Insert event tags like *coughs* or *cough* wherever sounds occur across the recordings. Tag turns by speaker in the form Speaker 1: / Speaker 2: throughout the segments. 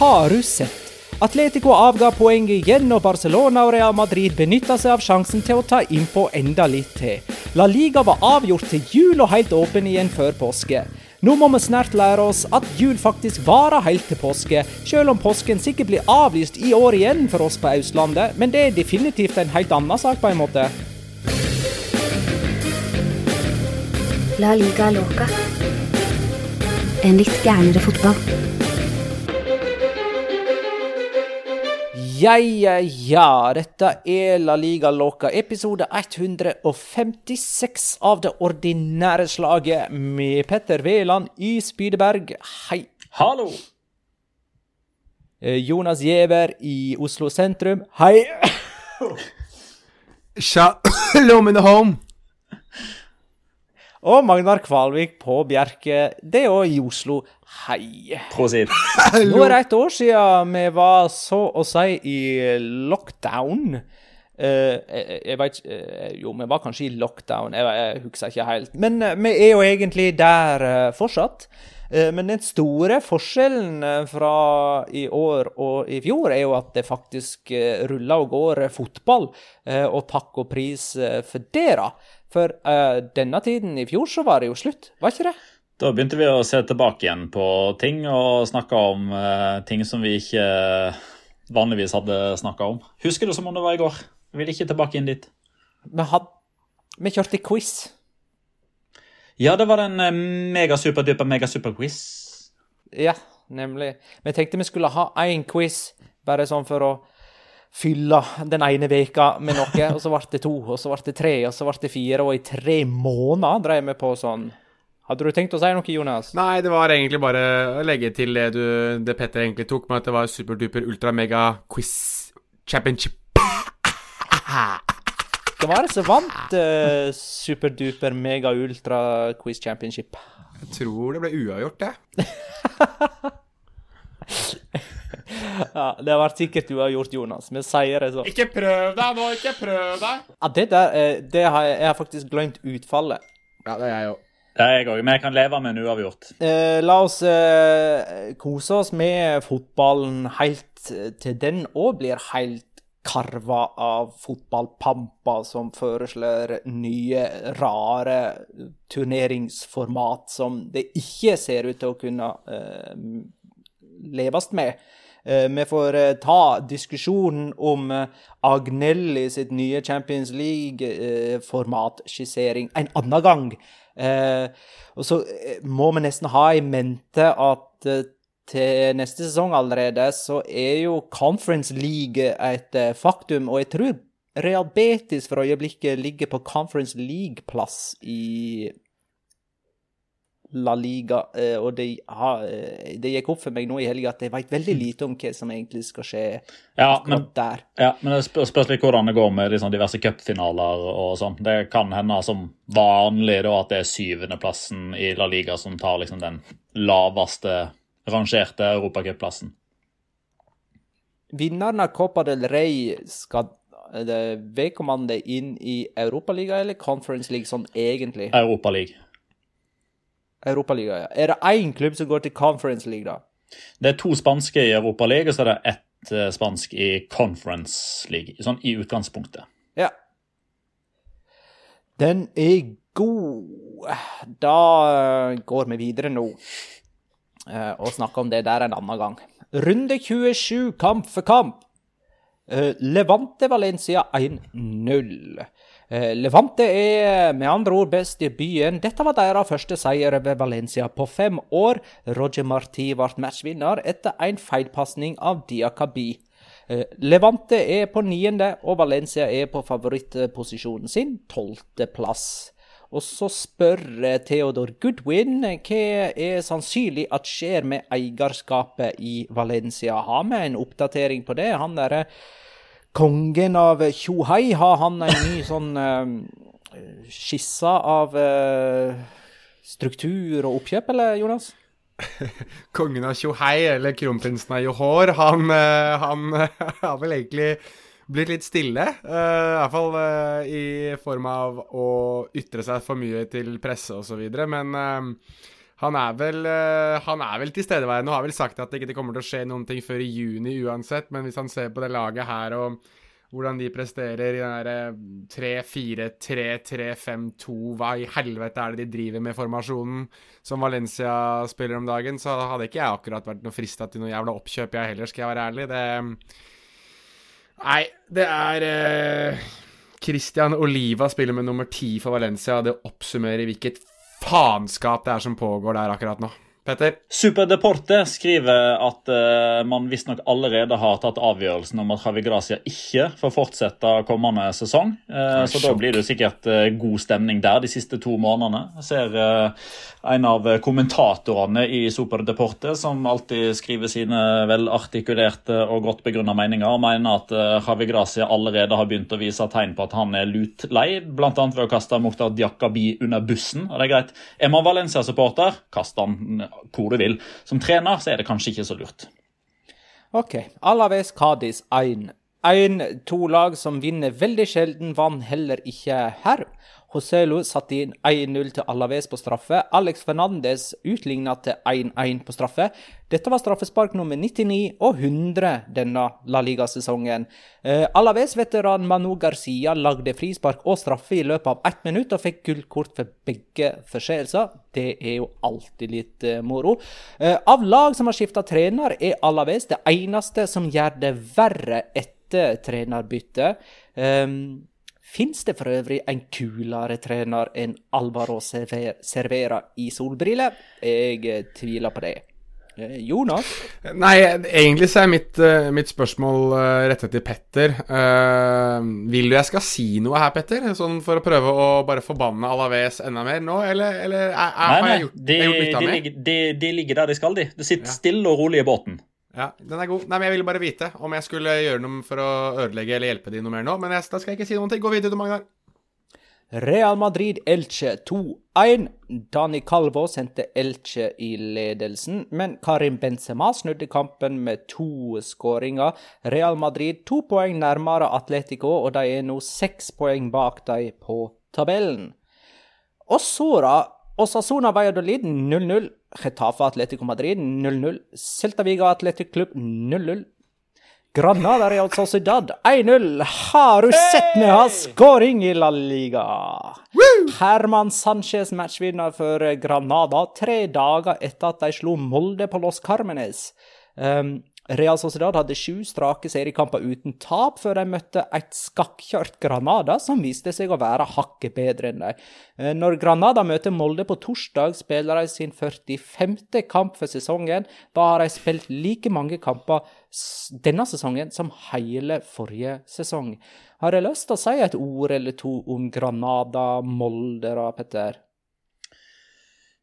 Speaker 1: Har du sett? Atletico avga poeng igjen, og Barcelona og Real Madrid benytta seg av sjansen til å ta innpå enda litt til. La Liga var avgjort til jul og helt åpen igjen før påske. Nå må vi snart lære oss at jul faktisk varer helt til påske, selv om påsken sikkert blir avlyst i år igjen for oss på Østlandet, men det er definitivt en helt annen sak på en måte.
Speaker 2: La liga loca. En litt gærnere fotball.
Speaker 1: Ja, ja, ja. Dette er La Liga Loca, episode 156 av det ordinære slaget med Petter Veland i Spydeberg. Hei.
Speaker 3: Hallo!
Speaker 1: Eh, Jonas Giæver i Oslo sentrum. Hei.
Speaker 4: Shalom *coughs* in the home!
Speaker 1: Og Magnar Kvalvik på Bjerke, det er òg i Oslo. Hei.
Speaker 3: Prosit.
Speaker 1: Nå er det et år siden vi var så å si i lockdown. Uh, jeg, jeg vet ikke eh, Jo, vi var kanskje i lockdown, jeg, jeg husker ikke helt. Men uh, vi er jo egentlig der fortsatt. Eh, men den store forskjellen fra i år og i fjor er jo at det faktisk ruller og går fotball. Eh, og takk og pris for det, da. For uh, denne tiden i fjor så var det jo slutt, var ikke det?
Speaker 3: Da begynte vi å se tilbake igjen på ting og snakke om uh, ting som vi ikke uh, vanligvis hadde snakka om. Husker du som om det var i går? Jeg vil ikke tilbake inn dit.
Speaker 1: Vi, had, vi kjørte quiz.
Speaker 3: Ja, det var den mega-super-duper mega-super-quiz.
Speaker 1: Ja, nemlig. Vi tenkte vi skulle ha én quiz, bare sånn for å fylle den ene veka med noe. Og så ble det to, og så ble det tre, og så ble det fire. Og i tre måneder drev vi på sånn. Hadde du tenkt å si noe, Jonas?
Speaker 5: Nei, det var egentlig bare å legge til det, du, det Petter egentlig tok, med at det var superduper ultra mega quiz championship.
Speaker 1: Hvem var det som vant uh, superduper mega ultra quiz championship?
Speaker 5: Jeg tror det ble uavgjort, det. *laughs* *laughs*
Speaker 1: Ja, Det har vært sikkert uavgjort, Jonas. Vi sier det sånn.
Speaker 5: Ikke prøv deg nå, ikke prøv deg!
Speaker 1: Ja, det der, eh, det har jeg, jeg har faktisk glemt utfallet.
Speaker 5: Ja, det er jeg òg.
Speaker 3: Det er jeg òg, men jeg kan leve med en uavgjort.
Speaker 1: Eh, la oss eh, kose oss med fotballen helt eh, til den òg blir helt karva av fotballpamper som foreslår nye, rare turneringsformat som det ikke ser ut til å kunne eh, leves med. Eh, vi får eh, ta diskusjonen om eh, Agnelli sitt nye Champions League-formatskissering en annen gang. Og så må vi nesten ha i mente at til neste sesong allerede, så er jo Conference League et faktum. Og jeg tror Real Betis for øyeblikket ligger på Conference League-plass i La Liga. eh, Og det, har, eh, det gikk opp for meg nå i helga at jeg veit veldig lite om hva som egentlig skal skje
Speaker 3: Ja, men,
Speaker 1: der.
Speaker 3: ja, men det spør- spørs litt hvordan det går med liksom diverse cupfinaler og sånn. Det kan hende som vanlig da at det er syvendeplassen i La Liga som tar liksom den laveste rangerte europacupplassen.
Speaker 1: Vinneren av Copa del Rey skal det vedkommende inn i Europaligaen eller Conference League sånn egentlig?
Speaker 3: Europaliga.
Speaker 1: Europaliga, ja. Er det én klubb som går til Conference League, da?
Speaker 3: Det er to spanske i Europaliga, og så er det ett eh, spansk i Conference League. Sånn i utgangspunktet.
Speaker 1: Ja. Den er god. Da eh, går vi videre nå eh, og snakker om det der en annen gang. Runde 27, kamp for kamp. Levante Valencia 1-0. Eh, Levante er med andre ord best i byen. Dette var deres første seier over Valencia på fem år. Roger Marti ble matchvinner etter en feilpasning av Diakabi. Eh, Levante er på niende, og Valencia er på favorittposisjonen sin, tolvteplass. Og så spør eh, Theodor Goodwin hva er sannsynlig at skjer med eierskapet i Valencia. Har vi en oppdatering på det? Han derre kongen av Tjohei, har han en ny sånn uh, skisse av uh, struktur og oppkjøp, eller Jonas? *laughs*
Speaker 5: Kongen av Tjohei, eller kronprinsen av Johor, han, eh, han *laughs* har vel egentlig blitt litt stille. Uh, I hvert fall uh, i form av å ytre seg for mye til presse osv. Men eh, han er vel eh, Han er vel tilstedeværende og har vel sagt at det ikke kommer til å skje noen ting før i juni uansett. Men hvis han ser på det laget her og hvordan de presterer i den derre 3-4-3-3-5-2 Hva i helvete er det de driver med formasjonen som Valencia spiller om dagen? Så hadde ikke jeg akkurat vært noe frista til noe jævla oppkjøp, jeg heller, skal jeg være ærlig. Det Nei, det er eh, Christian Oliva spiller med nummer ti for Valencia. Det oppsummerer hvilket faenskap det er som pågår der akkurat nå. Petter?
Speaker 3: Superdeporte skriver at uh, man visstnok allerede har tatt avgjørelsen om at Javi Gracia ikke får fortsette kommende sesong. Uh, så da blir det sikkert uh, god stemning der de siste to månedene. Jeg ser uh, en av kommentatorene i Superdeporte som alltid skriver sine velartikulerte og godt begrunna meninger, og mener at uh, Javi Gracia allerede har begynt å vise tegn på at han er lut lei, bl.a. ved å kaste Mukhtar Diakabi under bussen. Og det er greit. Er man Valencia-supporter, kast han hvor du vil. Som trener så er det kanskje ikke så lurt.
Speaker 1: OK. Alaves Cádiz 1. En, to lag som vinner veldig sjelden, vant heller ikke her. Joselu satte inn 1-0 til Alaves på straffe. Alex Fernandes utligna til 1-1 på straffe. Dette var straffespark nummer 99 og 100 denne La Liga-sesongen. Eh, Alaves-veteran Manu Garcia lagde frispark og straffe i løpet av ett minutt og fikk gullkort for begge forseelser. Det er jo alltid litt eh, moro. Eh, av lag som har skifta trener, er Alaves det eneste som gjør det verre etter trenerbyttet. Um, Fins det for øvrig en kulere trener enn Alvaro Server- Servera i solbriller? Jeg eh, tviler på det. Eh, Jonas?
Speaker 5: Nei, egentlig så er mitt, eh, mitt spørsmål rettet til Petter. Uh, vil du jeg skal si noe her, Petter? Sånn for å prøve å bare forbanne Alaves enda mer nå, eller, eller er, nei,
Speaker 3: Nei,
Speaker 5: har jeg gjort,
Speaker 3: de,
Speaker 5: jeg gjort nytta
Speaker 3: de,
Speaker 5: mi?
Speaker 3: ligger, de, de ligger der de skal, de. Det sitter
Speaker 5: Ja.
Speaker 3: stille og rolig i båten.
Speaker 5: Ja, den er god. Nei, men Jeg ville bare vite om jeg skulle gjøre noe for å ødelegge eller hjelpe de noe mer nå. Men jeg, da skal jeg ikke si noen ting. Gå videre, du, Magnar.
Speaker 1: Real Madrid Elche 2-1. Dani Calvo sendte Elche i ledelsen, men Karim Benzema snudde kampen med to skåringer. Real Madrid to poeng nærmere Atletico, og de er nå seks poeng bak dem på tabellen. Og så, da. Osasona Valladolid 0-0. Getafe Atletico Madrid 0-0. Celta Viga Atletic Club 0-0. Granada Real Sociedad 1-0. Har du sett med hans skåring i La Liga? Herman Sanchez matchvinner for Granada tre dager etter at de slo Molde på Los Carmenes. Um, Real Sociedad hadde sju strake seriekamper uten tap før de møtte et skakkjørt Granada, som viste seg å være hakket bedre enn dem. Eh, når Granada møter Molde på torsdag, spiller de sin 45. kamp for sesongen. Da har de spilt like mange kamper denne sesongen som hele forrige sesong. Har jeg lyst til å si et ord eller to om Granada, Molde da, Petter?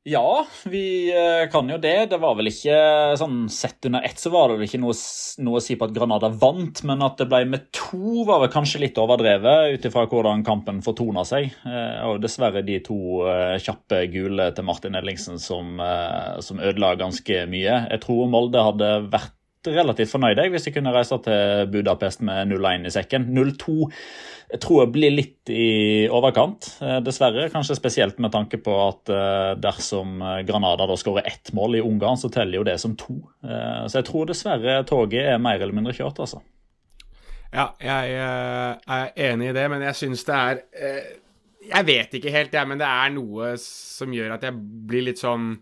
Speaker 3: Ja, vi eh, kan jo det. Det var vel ikke sånn Sett under ett så var det vel ikke noe, noe, å si på at Granada vant, men at det ble med to, var vel kanskje litt overdrevet ut ifra hvordan kampen fortona seg. Eh, og dessverre de to eh, kjappe gule til Martin Ellingsen som, som ødela ganske mye. Jeg tror Molde hadde vært relativt fornøyd hvis jeg kunne reise til Budapest med 0-1 i sekken. 0-2 tror jeg blir litt i overkant, eh, dessverre. Kanskje spesielt med tanke på at eh, dersom eh, Granada da skårer ett mål i Ungarn, så teller jo det som to. Så jeg tror dessverre toget er mer eller mindre kjørt, altså.
Speaker 5: Ja, jeg er enig i det, men jeg syns det er Jeg vet ikke helt, jeg, men det er noe som gjør at jeg blir litt sånn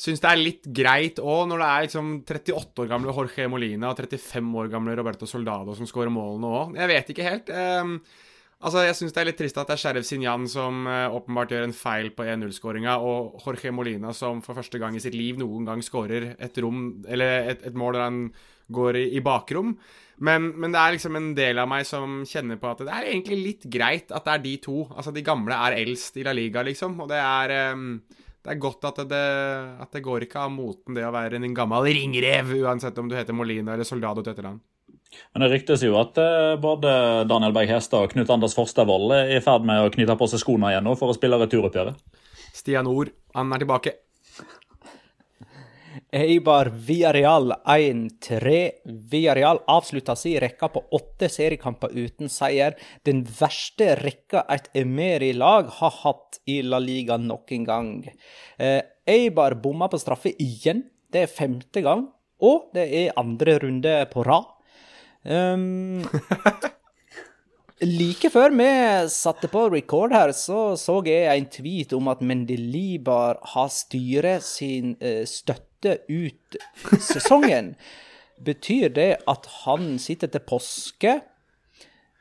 Speaker 5: syns det er litt greit òg, når det er liksom 38 år gamle Jorge Molina og 35 år gamle Roberto Soldado som skårer målene òg. Jeg vet ikke helt. Um, altså, Jeg syns det er litt trist at det er Sheriff Sinjan som uh, åpenbart gjør en feil på 1-0-skåringa, og Jorge Molina som for første gang i sitt liv noen gang skårer et rom, eller et, et mål der han går i, i bakrom. Men, men, det er liksom en del av meg som kjenner på at det er egentlig litt greit at det er de to. Altså, de gamle er eldst i La Liga, liksom, og det er um, det er godt at det, at det går ikke av moten det å være en gammel ringrev, uansett om du heter Molina eller Soldado til etternavn.
Speaker 3: Men det ryktes jo at uh, både Daniel Berg Hestad og Knut Anders Forstadvold er i ferd med å knytte på seg skoene igjen nå for å spille returoppgjøret.
Speaker 5: Stian Ord, han er tilbake.
Speaker 1: Eibar Villarreal 1-3. Villarreal avslutta si rekka på åtte seriekamper uten seier. Den verste rekka et Emeri-lag har hatt i La Liga noen gang. Eh, Eibar bomma på straffe igjen. Det er femte gang. Og det er andre runde på rad. Um, *laughs* Like før vi satte på record her, så så jeg en tweet om at Mendelibar har styret sin uh, støtte ut sesongen. *laughs* Betyr det at han sitter til påske?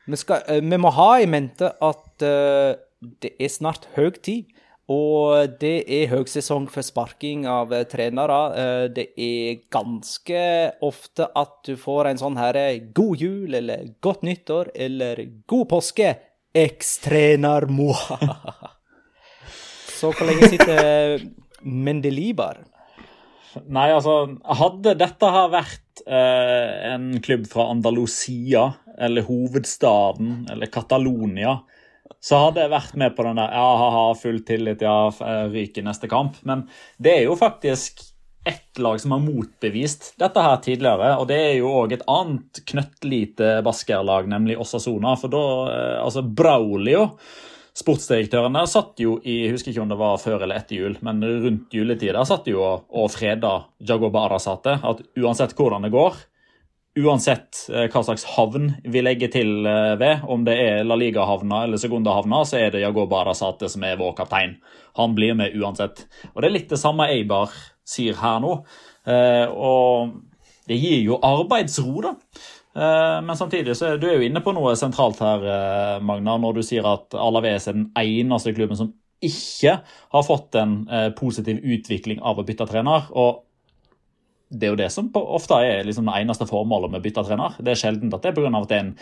Speaker 1: Vi, skal, uh, vi må ha i mente at uh, det er snart høy tid. Og det er høgsesong for sparking av eh, trenere. Eh, det er ganske ofte at du får en sånn herre eh, god jul eller godt nyttår eller god påske, ekstrener moa. *laughs* Så hvor lenge sitter Mendelibar?
Speaker 3: Nei, altså Hadde dette her vært eh, en klubb fra Andalusia eller hovedstaden eller Catalonia, så hadde jeg vært med på den der ja, ha-ha, full tillit, ja, eh, ryker neste kamp. Men det er jo faktisk ett lag som har motbevist dette her tidligere. Og det er jo òg et annet knøttlite baskerlag, nemlig Osasona. For da eh, Altså, Braulio, sportsdirektøren der, satt jo i Jeg husker ikke om det var før eller etter jul, men rundt juletid der satt jo og, og freda Jagoba Arasate. At uansett hvordan det går, uansett eh, hva slags havn vi legger til eh, ved, om det er La Liga-havna eller Segunda-havna, så er det Jagoba Arasate som er vår kaptein. Han blir med uansett. Og Det er litt det samme Eibar sier her nå. Eh, og det gir jo arbeidsro, da. Men samtidig så er du jo inne på noe sentralt her, Magna, når du sier at Alaves er den eneste klubben som ikke har fått en positiv utvikling av å bytte trener. og det er jo det som ofte er liksom det eneste formålet med å bytte trener. Det er sjelden at det er pga. at det er en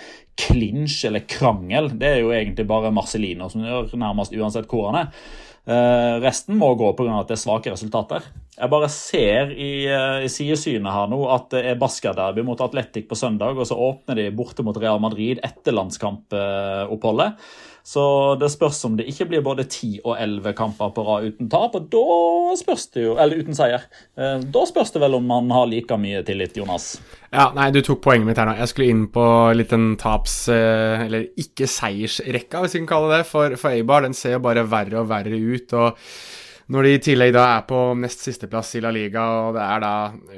Speaker 3: klinsj eller krangel. Det er jo egentlig bare Marcelino som gjør nærmest uansett hvor han er. Uh, resten må gå pga. at det er svake resultater. Jeg bare ser i, uh, i sidesynet her nå at det er Basca-derby mot Atletic på søndag, og så åpner de borte mot Real Madrid etter landskampoppholdet. Uh, så det spørs om det ikke blir både 10 og 11 kamper på rad uten tap, og da spørs det jo, eller uten seier. Eh, da spørs det vel om man har like mye tillit, Jonas.
Speaker 5: Ja, nei, du tok poenget mitt her nå. Jeg skulle inn på litt en taps- eh, eller ikke-seiersrekka, hvis vi kan kalle det, for, for Eibar. Den ser jo bare verre og verre ut. og når de i tillegg da er på nest sisteplass i La Liga, og det er da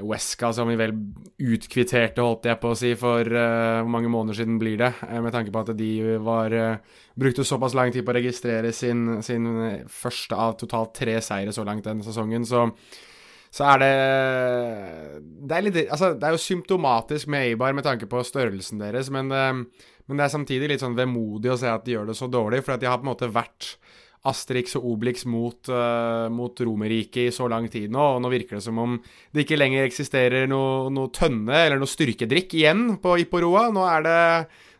Speaker 5: Wesca som vi vel utkvitterte, holdt jeg på å si, for uh, hvor mange måneder siden blir det? Uh, med tanke på at de var uh, brukte såpass lang tid på å registrere sin, sin første av totalt tre seire så langt denne sesongen. Så, så er det Det er, litt, altså, det er jo symptomatisk med Eibar med tanke på størrelsen deres, men, eh, men det er samtidig litt sånn vemodig å se at de gjør det så dårlig, for de har på en måte vært Asterix og Obelix mot, uh, mot Romerriket i så lang tid nå, og nå virker det som om det ikke lenger eksisterer noe, noe tønne eller noe styrkedrikk igjen på Ipporoa. Nå er det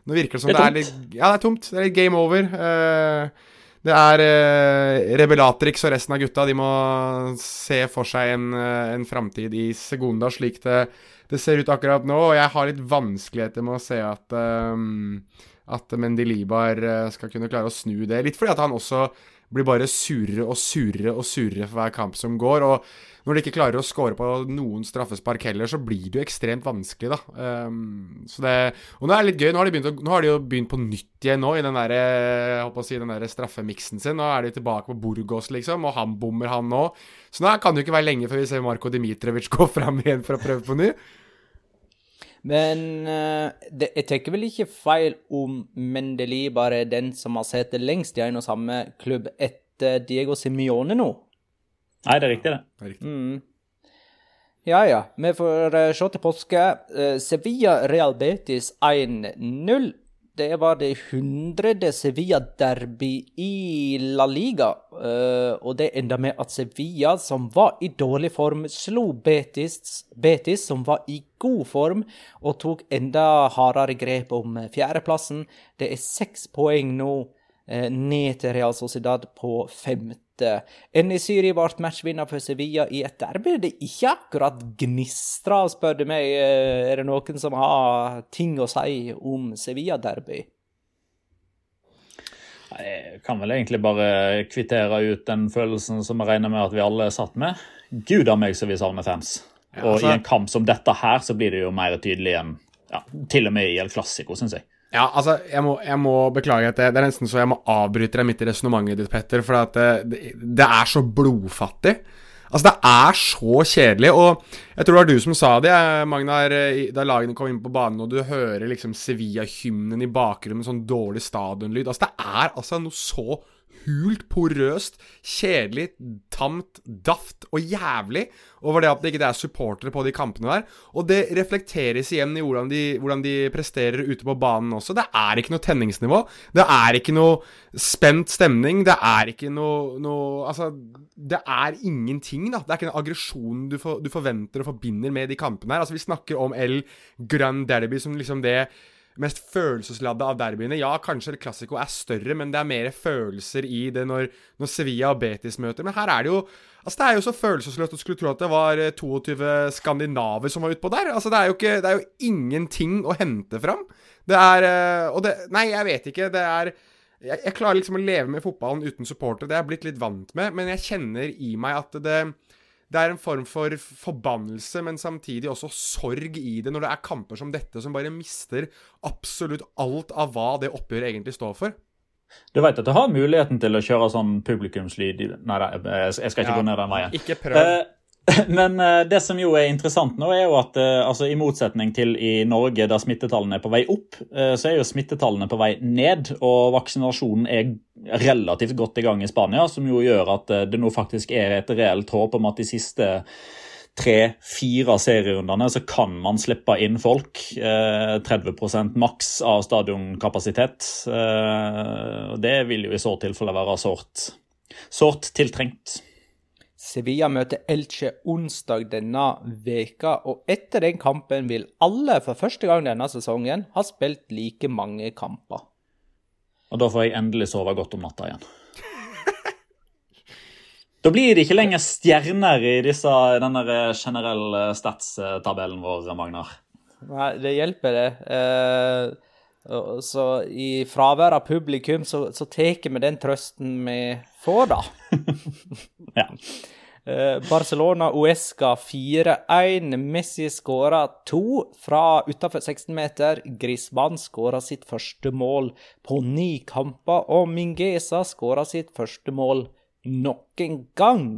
Speaker 5: Nå virker det som det er, det er litt Ja, det er tomt. Det er litt game over. Uh, det er uh, Rebelatrix og resten av gutta. De må se for seg en, en framtid i Segunda slik det, det, ser ut akkurat nå. Og jeg har litt vanskeligheter med å se at um, at Mendilibar skal kunne klare å snu det. Litt fordi at han også blir bare surere og surere og surere for hver kamp som går. Og når de ikke klarer å score på noen straffespark heller, så blir det jo ekstremt vanskelig, da. Um, så det, og nå er det litt gøy. Nå har de, begynt, nå har de jo begynt på nytt igjen nå, i den der, jeg si, der straffemiksen sin. Nå er de tilbake på Burgos, liksom, og han bommer, han nå. Så nå kan det jo ikke være lenge før vi ser Marko Dimitrovic *laughs* gå fram igjen for å prøve på ny.
Speaker 1: Men uh, det, jeg tenker vel ikke feil om Mendeli bare er den som har sittet lengst i en og samme klubb etter Diego Simione nå?
Speaker 3: Nei, det er riktig, det.
Speaker 5: det er riktig.
Speaker 1: Mm. Ja ja, vi får uh, se til påske. Uh, Sevilla Real Betis 1-0 det var det hundrede Sevilla-derby i La Liga. Uh, og det enda med at Sevilla, som var i dårlig form, slo Betis, Betis, som var i god form, og tok enda hardere grep om fjerdeplassen. Det er seks poeng nå uh, ned til Real Sociedad på femte Enisiri ble matchvinner for Sevilla i et derby det ikke akkurat gnistra, spør du meg. Eh, er det noen som har ting å si om Sevilla-derby?
Speaker 3: Jeg kan vel egentlig bare kvittere ut den følelsen som jeg regner med at vi alle satt med. Gud a meg så vi savner fans. Ja, altså... Og i en kamp som dette her, så blir det jo mer tydelig enn ja, til og med i El Clásico, syns jeg.
Speaker 5: Ja, altså, jeg må, jeg må beklage at det, det, er nesten så jeg må avbryte deg midt i resonnementet ditt, Petter, for at det, det, er så blodfattig. Altså, det er så kjedelig, og jeg tror det var du som sa det, Magnar, da lagene kom inn på banen, og du hører liksom Sevilla-hymnen i bakgrunnen sånn dårlig stadionlyd. Altså, det er altså noe så hult, porøst, kjedelig, tamt, daft og jævlig over det at det ikke er supportere på de kampene der. Og det reflekteres igjen i hvordan de, hvordan de, presterer ute på banen også. Det er ikke noe tenningsnivå. Det er ikke noe spent stemning. Det er ikke noe, noe Altså, det er ingenting, da. Det er ikke den aggresjon du, for, du forventer og forbinder med de kampene her. Altså, vi snakker om El Grand Derby som liksom det mest følelsesladde av derbyene. Ja, kanskje El Clásico er større, men det er mer følelser i det når, når, Sevilla og Betis møter. Men her er det jo Altså, det er jo så følelsesløst å skulle tro at det var 22 eh, skandinaver som var utpå der. Altså, det er jo ikke Det er jo ingenting å hente fram. Det er eh, Og det Nei, jeg vet ikke. Det er jeg, jeg klarer liksom å leve med fotballen uten supportere. Det er jeg blitt litt vant med, men jeg kjenner i meg at det det er en form for forbannelse, men samtidig også sorg i det, når det er kamper som dette som bare mister absolutt alt av hva det oppgjøret egentlig står for.
Speaker 3: Du vet at du har muligheten til å kjøre sånn publikumslyd Nei, jeg skal ikke ja, gå ned den veien.
Speaker 5: Ikke prøv. Eh, *laughs*
Speaker 3: Men eh, det som jo er interessant nå, er jo at eh, altså, i motsetning til i Norge, der smittetallene er på vei opp, eh, så er jo smittetallene på vei ned. Og vaksinasjonen er relativt godt i gang i Spania, som jo gjør at det nå faktisk er et reelt håp om at de siste tre-fire serierundene så kan man slippe inn folk. 30% maks av stadionkapasitet. Det vil jo i så tilfelle være sårt, tiltrengt.
Speaker 1: Sevilla møter Elche onsdag denne veka, og etter den kampen vil alle for første gang denne sesongen ha spilt like mange kamper.
Speaker 3: Og da får jeg endelig sove godt om natta igjen. *laughs* Da blir det ikke lenger stjerner i disse, denne generelle stats-tabellen vår, Magnar.
Speaker 1: Nei, det hjelper, det. Eh, så i fravær av publikum så, så tar vi den trøsten vi får, da. *laughs*
Speaker 3: ja.
Speaker 1: Eh, Barcelona Uesca 4-1. Messi skåra to fra utafor 16 meter. Griezmann skåra sitt første mål på ni kamper. Og Mingesa skåra sitt første mål nok en gang.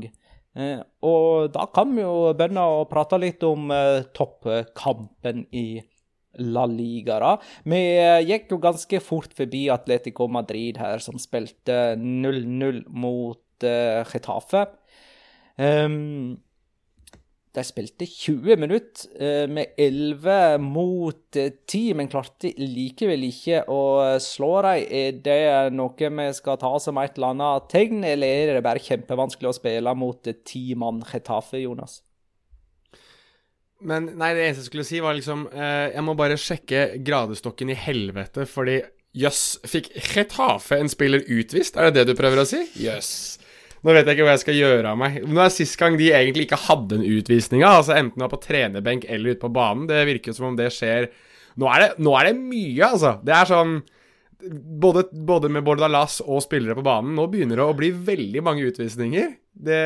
Speaker 1: Eh, og da kan vi jo begynne å prate litt om eh, toppkampen i La Liga. da. Vi gikk jo ganske fort forbi Atletico Madrid her, som spilte 0-0 mot uh, Getafe. Um, De spilte 20 minutter eh, med 11 mot eh, 10, men klarte likevel ikke å slå dem. Er det noe vi skal ta som et eller annet tegn, eller er det bare kjempevanskelig å spille mot eh, ti mann Chetafe, Jonas?
Speaker 5: Men nei, det eneste jeg skulle si, var liksom eh, Jeg må bare sjekke gradestokken i helvete, fordi jøss, fikk Retafe en spiller utvist? Er det det du prøver å si? Jøss. Nå vet jeg ikke hva jeg skal gjøre av meg. Nå er sist gang de egentlig ikke hadde en utvisning. Altså enten på trenerbenk eller ute på banen. Det virker som om det skjer Nå er det, nå er det mye, altså. Det er sånn både, både med Bordalas og spillere på banen. Nå begynner det å bli veldig mange utvisninger. Det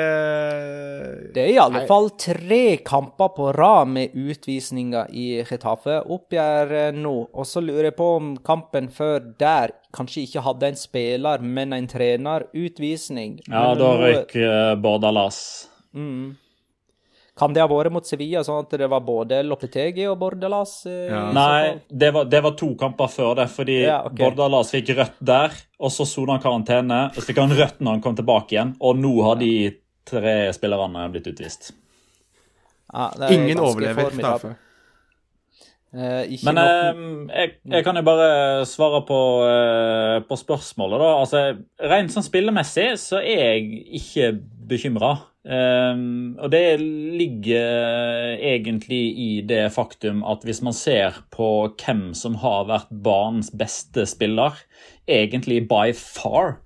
Speaker 1: Det er i alle fall tre kamper på rad med utvisninger i Retafe. Oppgjør eh, nå. Og så lurer jeg på om kampen før der kanskje ikke hadde en spiller, men en trener. Utvisning.
Speaker 3: Ja,
Speaker 1: Men
Speaker 3: da røyk uh, Bordalas.
Speaker 1: Mm. Kan det ha vært mot Sevilla, sånn at det var både Lopetegi og Bordalas? eh, i
Speaker 3: Nei, det var, det var to kamper før det, fordi
Speaker 1: Ja, okay.
Speaker 3: Bordalas fikk rødt der, og så sona han karantene, og så fikk han rødt når han kom tilbake igjen, og nå har de tre spillerne blitt utvist.
Speaker 1: Ja, det er
Speaker 5: Ingen overlever
Speaker 1: formidabelt. Eh,
Speaker 3: Men eh, jeg, jeg kan jo bare svare på, eh, på spørsmålet, da. Altså, Rent sånn spillemessig så er jeg ikke bekymra. Og det ligger egentlig i det faktum at hvis man ser på hvem som har vært banens beste spiller, egentlig by far,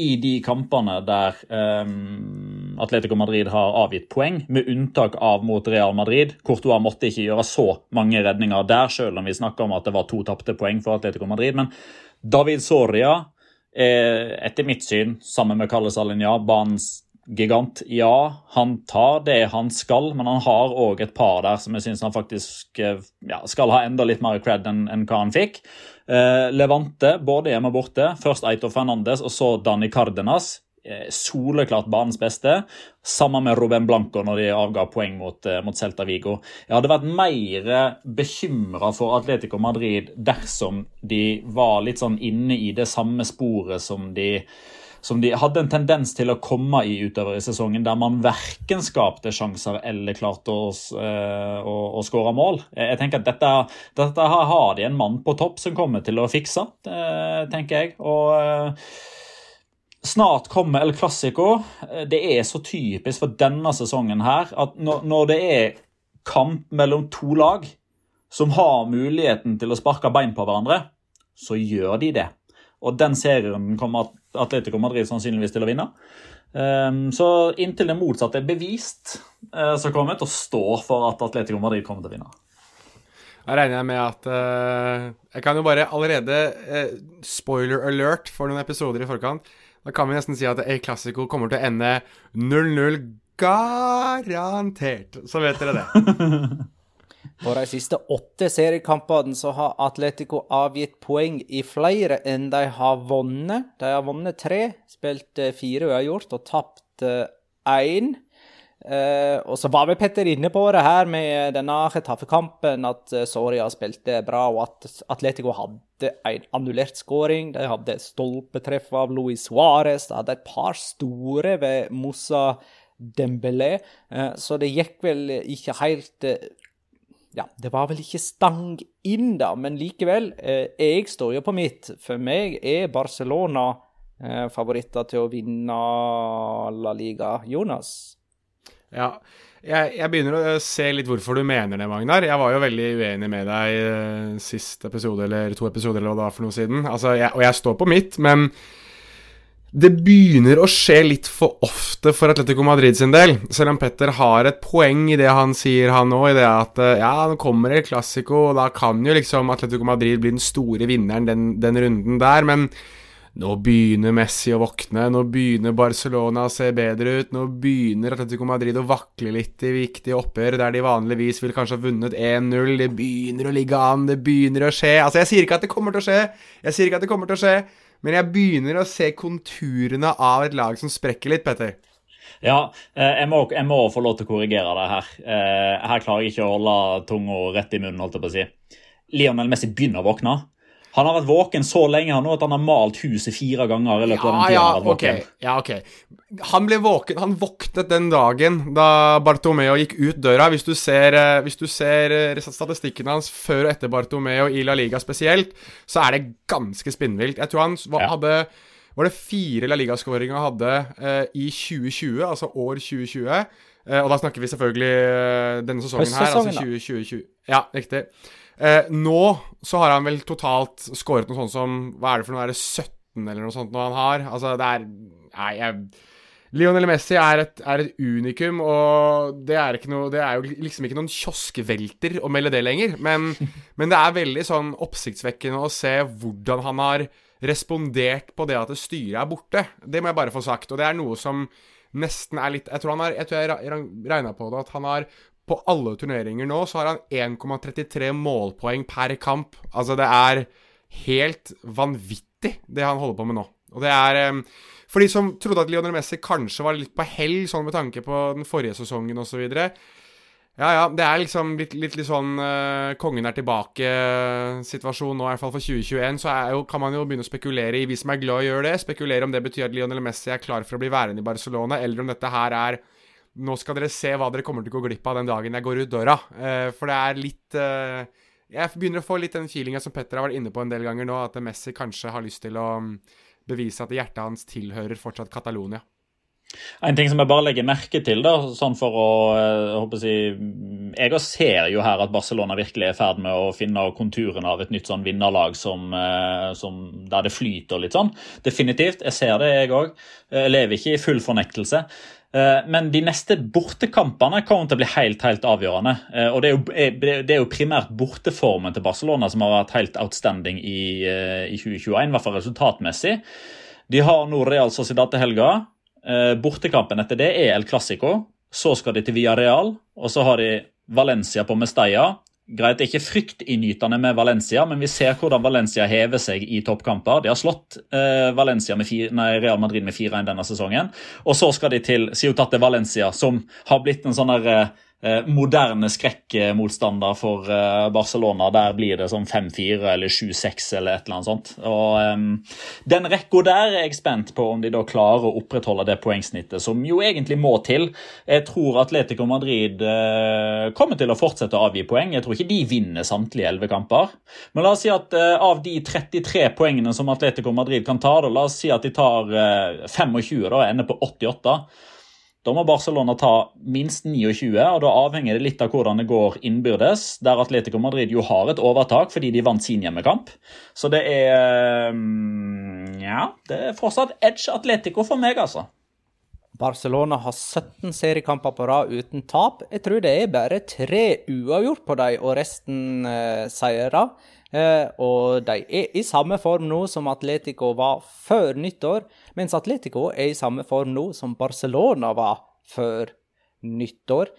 Speaker 3: i de kampene der um, Atletico Madrid har avgitt poeng, med unntak av mot Real Madrid. Courtois måtte ikke gjøre så mange redninger der, selv om vi snakker om at det var to tapte poeng for Atletico Madrid. Men David Soria er etter mitt syn, sammen med Carles Alinja, banens gigant. Ja, han tar det han skal, men han har òg et par der som jeg syns han faktisk eh, ja, skal ha enda litt mer cred enn enn hva han fikk. Eh, Levante, både hjemme og borte. Først Eito Fernandes, og så Dani Cardenas. Eh, soleklart banens beste. Sammen med Ruben Blanco når de avga poeng mot, eh, mot Celta Vigo. Jeg hadde vært mer bekymra for Atletico Madrid dersom de var litt sånn inne i det samme sporet som de som de hadde en tendens til å komme i utover i sesongen, der man verken skapte sjanser eller klarte å, eh, å, å skåre mål. Jeg tenker at dette, dette har de en mann på topp som kommer til å fikse, eh, tenker jeg. Og eh, snart kommer El Clásico. Det er så typisk for denne sesongen her at når det er kamp mellom to lag som har muligheten til å sparke bein på hverandre, så gjør de det. Og den serien kommer Atletico Madrid sannsynligvis til å vinne. Um, så inntil det motsatte er bevist, uh, så kommer jeg til å stå for at Atletico Madrid kommer til å vinne.
Speaker 5: Da regner jeg med at uh, Jeg kan jo bare allerede uh, Spoiler alert for noen episoder i forkant. Da kan vi nesten si at El Classico kommer til å ende 0-0 garantert. Så vet dere det. *laughs*
Speaker 1: På de siste åtte seriekampene så har Atletico avgitt poeng i flere enn de har vunnet. De har vunnet tre, spilt eh, fire uavgjort og tapt én. Uh, og så var vel Petter inne på det her med denne Chetaffe-kampen, at eh, Soria spilte bra, og at Atletico hadde en annullert skåring. De hadde stolpetreff av Luis Suárez. De hadde et par store ved Moussa Dembélé. Uh, så det gikk vel ikke helt eh, ja, det var vel ikke stang inn, da, men likevel. Eh, jeg står jo på mitt. For meg er Barcelona eh, favoritter til å vinne La Liga. Jonas?
Speaker 5: Ja. Jeg, jeg begynner å se litt hvorfor du mener det, Magnar. Jeg var jo veldig uenig med deg eh, sist episode, eller to episoder, eller hva det var for noe siden. Altså, jeg, og jeg står på mitt, men det begynner å skje litt for ofte for Atletico Madrid sin del. Selv om Petter har et poeng i det han sier, han òg, i det at eh, ja, nå kommer det Clásico, og da kan jo liksom Atletico Madrid bli den store vinneren den, den runden der, men nå begynner Messi å våkne, nå begynner Barcelona å se bedre ut, nå begynner Atletico Madrid å vakle litt i viktige oppgjør der de vanligvis vil kanskje ha vunnet 1-0, det begynner å ligge an, det begynner å skje. Altså, jeg sier ikke at det kommer til å skje, jeg sier ikke at det kommer til å skje, men jeg begynner å se konturene av et lag som sprekker litt, Petter.
Speaker 3: Ja, eh, jeg må, jeg må få lov til å korrigere det her. Eh, Her klarer jeg ikke å holde tunga rett i munnen, holdt jeg på å si. Lionel Messi begynner å våkne. Han har vært våken så lenge han at han har malt huset fire ganger. i løpet av den tiden
Speaker 5: ja,
Speaker 3: han har vært
Speaker 5: ok.
Speaker 3: våken.
Speaker 5: ja, ok. Han ble våken Han våknet den dagen da Bartomeo gikk ut døra. Hvis du ser, eh, hvis du ser eh, statistikken hans før og etter Bartomeo i La Liga spesielt, så er det ganske spinnvilt. Jeg tror han
Speaker 3: Ja.
Speaker 5: hadde Var det fire La Liga-skåringer han hadde eh, i 2020, altså år 2020? Eh, og da snakker vi selvfølgelig eh, denne sesongen her, altså
Speaker 1: Høstsesongen, da.
Speaker 5: 2020. Ja, riktig. Eh, nå så har han vel totalt skåret noe sånt som Hva er det for noe? Er det 17 eller noe sånt noe han har? Altså, det er Nei, jeg Lionel Messi er et, er et unikum, og det er, ikke noe, det er jo liksom ikke noen kioskvelter å melde det lenger. Men, *laughs* men det er veldig sånn oppsiktsvekkende å se hvordan han har respondert på det at styret er borte. Det må jeg bare få sagt. Og det er noe som nesten er litt Jeg tror han har Jeg tror jeg regna på det, at han har på alle turneringer nå så har han 1,33 målpoeng per kamp. Altså, det er helt vanvittig, det han holder på med nå. Og det er eh, For de som trodde at Lionel Messi kanskje var litt på hell, sånn med tanke på den forrige sesongen osv. Ja, ja, det er liksom litt, litt, litt sånn uh, kongen er tilbake-situasjon nå, i hvert fall for 2021. Så jo, kan man jo begynne å spekulere i, vi som er glad i å gjøre det, spekulere om det betyr at Lionel Messi er klar for å bli værende i Barcelona, eller om dette her er nå skal dere se hva dere kommer til å gå glipp av den dagen jeg går ut døra. Eh, for det er litt eh, Jeg begynner å få litt den feelinga som Petter har vært inne på en del ganger nå, at Messi kanskje har lyst til å mm, bevise at hjertet hans tilhører fortsatt Catalonia.
Speaker 3: En ting som jeg bare legger merke til, da, sånn for å eh, jeg håper å si, Jeg ser jo her at Barcelona virkelig er i ferd med å finne konturene av et nytt sånn vinnerlag som, eh, som, der det flyter litt sånn. Definitivt. Jeg ser det, jeg òg. Jeg lever ikke i full fornektelse. Eh, Men de neste bortekampene kommer til å bli helt helt avgjørende. Eh, og Det er jo, er- det er jo primært borteformen til Barcelona som har vært helt outstanding i, eh, i 2021, i hvert fall resultatmessig. De har nå Real Sociedad til helga. Eh, Bortekampen etter det er El Clásico. Så skal de til Villarreal, og så har de Valencia på Mestalla. Greit, det er ikke fryktinngytende med Valencia, men vi ser hvordan Valencia hever seg i toppkamper. De har slått eh, med fire, nei, Real Madrid med 4-1 denne sesongen. Og så skal de til Ciutat Valencia, som har blitt en sånn der eh, moderne skrekkmotstander for eh, Barcelona. Der blir det sånn 5-4 eller 7-6 eller et eller annet sånt. Og um, Den rekka der er jeg spent på om de da klarer å opprettholde det poengsnittet, som jo egentlig må til. Jeg tror Atletico Madrid uh, kommer til å fortsette å avgi poeng. Jeg tror ikke de vinner samtlige 11 kamper. Men la oss si at uh, av de 33 poengene som Atletico Madrid kan ta, da, la oss si at de tar uh, 25 da, og ender på 88. Da må Barcelona ta minst 29, og da avhenger det litt av hvordan det går innbyrdes. Der Atletico Madrid jo har et overtak fordi de vant sin hjemmekamp. Så det er mm, Ja, det er fortsatt edge Atletico for meg, altså.
Speaker 1: Barcelona har 17 seriekamper på rad uten tap. Jeg tror det er bare tre uavgjort på dem, og resten eh, seire. Eh, og de er i samme form nå som Atletico var før nyttår, mens Atletico er i samme form nå som Barcelona var før nyttår.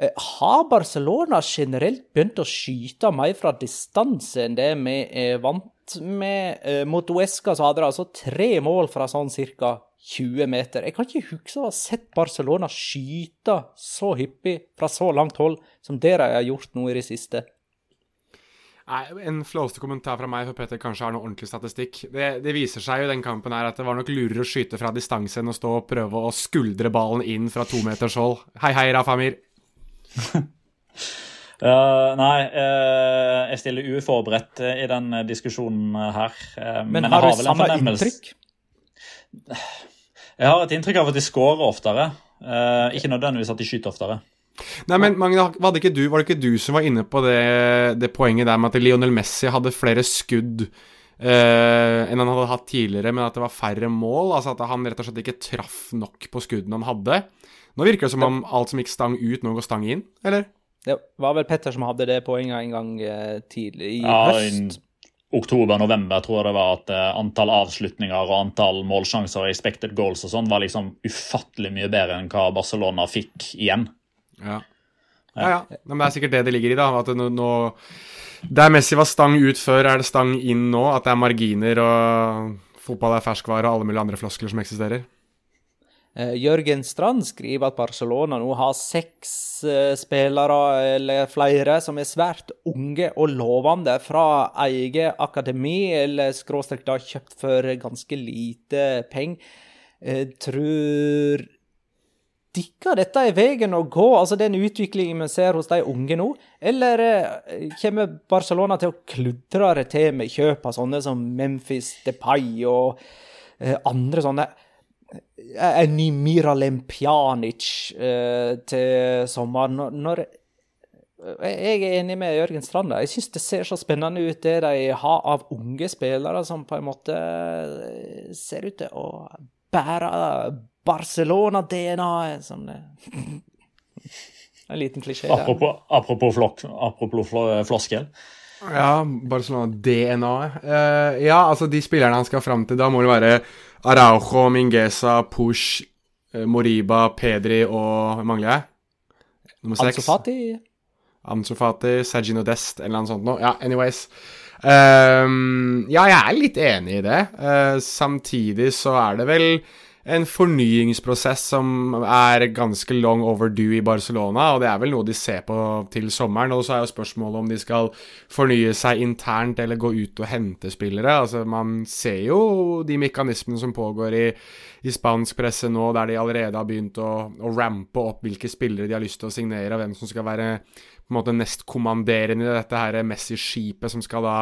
Speaker 1: Eh, har Barcelona generelt begynt å skyte mer fra distanse enn det vi er vant med? Eh, mot Uesca så hadde de altså tre mål fra sånn cirka 20 meter. Jeg kan ikke huske å ha sett Barcelona skyte så hyppig fra så langt hold som det de har gjort nå i det siste.
Speaker 5: En flåste kommentar fra meg, for Petter kanskje har noe ordentlig statistikk. Det, det viser seg jo i den kampen her at det var nok lurere å skyte fra distanse enn å stå og prøve å skuldre ballen inn fra to meters hold. Hei, hei, Rafa Amir! *laughs*
Speaker 3: Eh, nei, uh, jeg stiller uforberedt eh, i den diskusjonen her. Uh,
Speaker 1: Men,
Speaker 3: men,
Speaker 1: har du
Speaker 3: vel
Speaker 1: samme inntrykk? *sighs*
Speaker 3: Jeg har et inntrykk av at de scorer oftere. eh, ikke nødvendigvis at de skyter oftere.
Speaker 5: Nei, men Magne, var det ikke du, var det ikke du som var inne på det, det poenget der med at Lionel Messi hadde flere skudd eh, enn han hadde hatt tidligere, men at det var færre mål? Altså at han rett og slett ikke traff nok på skuddene han hadde? Nå virker det som om alt som gikk stang ut, nå går stang inn, eller?
Speaker 1: Det var vel Petter som hadde det poenget en gang eh, tidlig i
Speaker 3: Ja,
Speaker 1: høst.
Speaker 3: Oktober-november tror jeg det var at eh, antall avslutninger og antall målsjanser og expected goals og sånn var liksom ufattelig mye bedre enn hva Barcelona fikk igjen.
Speaker 5: Ja. Ja, ja. Men det er sikkert det det ligger i, da. At nå, nå Der Messi var stang ut før, er det stang inn nå. At det er marginer og fotball er ferskvare og alle mulige andre floskler som eksisterer.
Speaker 1: Uh, Jørgen Strand skriver at Barcelona nå har seks uh, spillere eller flere som er svært unge og lovende fra eget akademi, eller skråstrek da kjøpt for ganske lite penger. Uh, tror dere dette er veien å gå, altså den utviklingen vi ser hos de unge nå? Eller eh, kommer Barcelona til å kludre det til med kjøp av sånne som Memphis Depay og eh, andre sånne eh, En ny Miralem Pjanic til sommeren. Når jeg er enig med Jørgen Strand. Jeg syns det ser så spennende ut, det de har av unge spillere som på en måte ser ut til å bære Barcelona-DNA-et. Sånn, *laughs* en liten klisjé der.
Speaker 3: Apropos, apropos, flok, apropos floskel.
Speaker 5: Ja, Barcelona-DNA. Uh, ja, altså de spillerne han skal fram til, da må det være Araujo, Mingueza, Push, uh, Moriba, Pedri og Mangler jeg?
Speaker 1: Nummer seks. Ansofati.
Speaker 5: Ansofati, Sergino Dest, eller noe sånt noe. Ja, anyways. Um, ja, jeg er litt enig i det. Uh, samtidig så er det vel en fornyingsprosess som er ganske long overdue i Barcelona, og det er vel noe de ser på til sommeren. Og så er jo spørsmålet om de skal fornye seg internt eller gå ut og hente spillere. Altså, man ser jo de mekanismene som pågår i, i spansk presse nå, der de allerede har begynt å, å, rampe opp hvilke spillere de har lyst til å signere, og hvem som skal være på en måte nestkommanderende i dette her Messi-skipet som skal da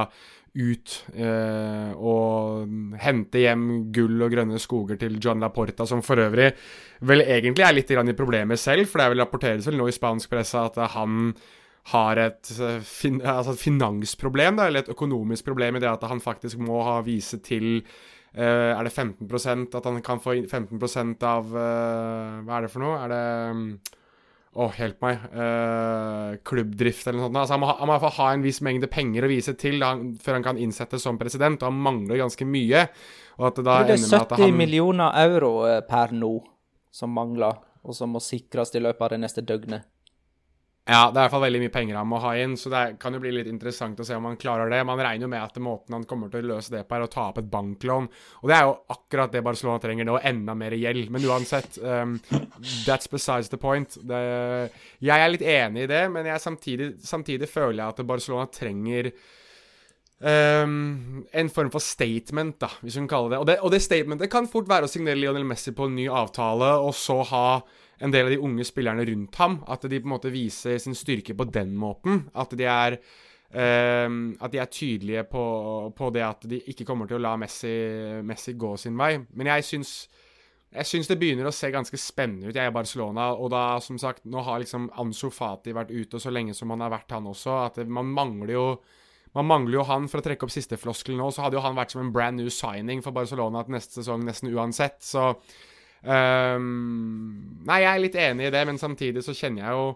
Speaker 5: ut eh, og hente hjem gull og grønne skoger til John Laporta, som for øvrig vel egentlig er litt i problemet selv, for det er vel rapporteres vel nå i spansk presse at han har et, eh, fin, altså et finansproblem, da, eller et økonomisk problem i det at han faktisk må ha vise til eh, er det 15% At han kan få 15% av eh, Hva er det for noe? Er det um, å, oh, hjelp meg. Uh, klubbdrift eller noe sånt. Altså, han, må ha, han må ha en viss mengde penger å vise til da, før han kan innsettes som president, og han mangler ganske mye. Og at det da
Speaker 1: det er 70 han... millioner euro eh, per nå som mangler, og som må sikres i løpet av det neste døgnet.
Speaker 5: Ja, det er i hvert fall veldig mye penger han må ha inn, så det kan jo bli litt interessant å se om han klarer det. Man regner jo med at måten han kommer til å løse det på, er å ta opp et banklån. Og det er jo akkurat det Barcelona trenger nå, enda mer gjeld. Men uansett, um, that's besides the point. Det, jeg er litt enig i det, men samtidig, samtidig, føler jeg at Barcelona trenger Um, en form for statement, da, hvis hun kaller det. Og, det. og det statementet kan fort være å signere Lionel Messi på en ny avtale, og så ha en del av de unge spillerne rundt ham. At de på en måte viser sin styrke på den måten. At de er, um, at de er tydelige på, på, det at de ikke kommer til å la Messi, Messi gå sin vei. Men jeg syns, jeg syns det begynner å se ganske spennende ut, jeg i Barcelona. Og da, som sagt, nå har liksom Ansu Fati vært ute så lenge som han har vært, han også. At man mangler jo man mangler jo han for å trekke opp siste floskel nå, så hadde jo han vært som en brand new signing for Barcelona til neste sesong nesten uansett. Så Um, nei, jeg er litt enig i det, men samtidig så kjenner jeg jo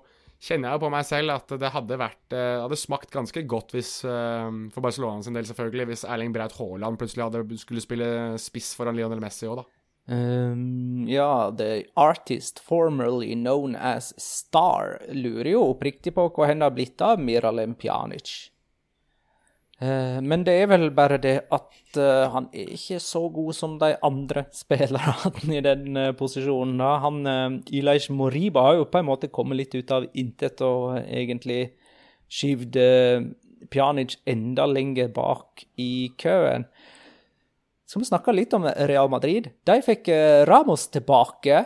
Speaker 5: kjenner jeg jo på meg selv at det hadde vært uh, hadde smakt ganske godt hvis uh, For Barcelona sin del, selvfølgelig, hvis Erling Braut Haaland plutselig hadde, skulle spille spiss foran Lionel Messi òg, da.
Speaker 1: Um, ja, the artist formerly known as Star lurer jo oppriktig på hva henne har blitt av Miralem Pjanic. Uh, men det er vel bare det at uh, han er ikke så god som de andre spillerne i den uh, posisjonen. da. Han, Ilaish Moriba har jo på en måte kommet litt ut av intet og egentlig skyvd Pjanic enda lenger bak i køen. Skal vi snakke litt om Real Madrid? De fikk Ramos tilbake.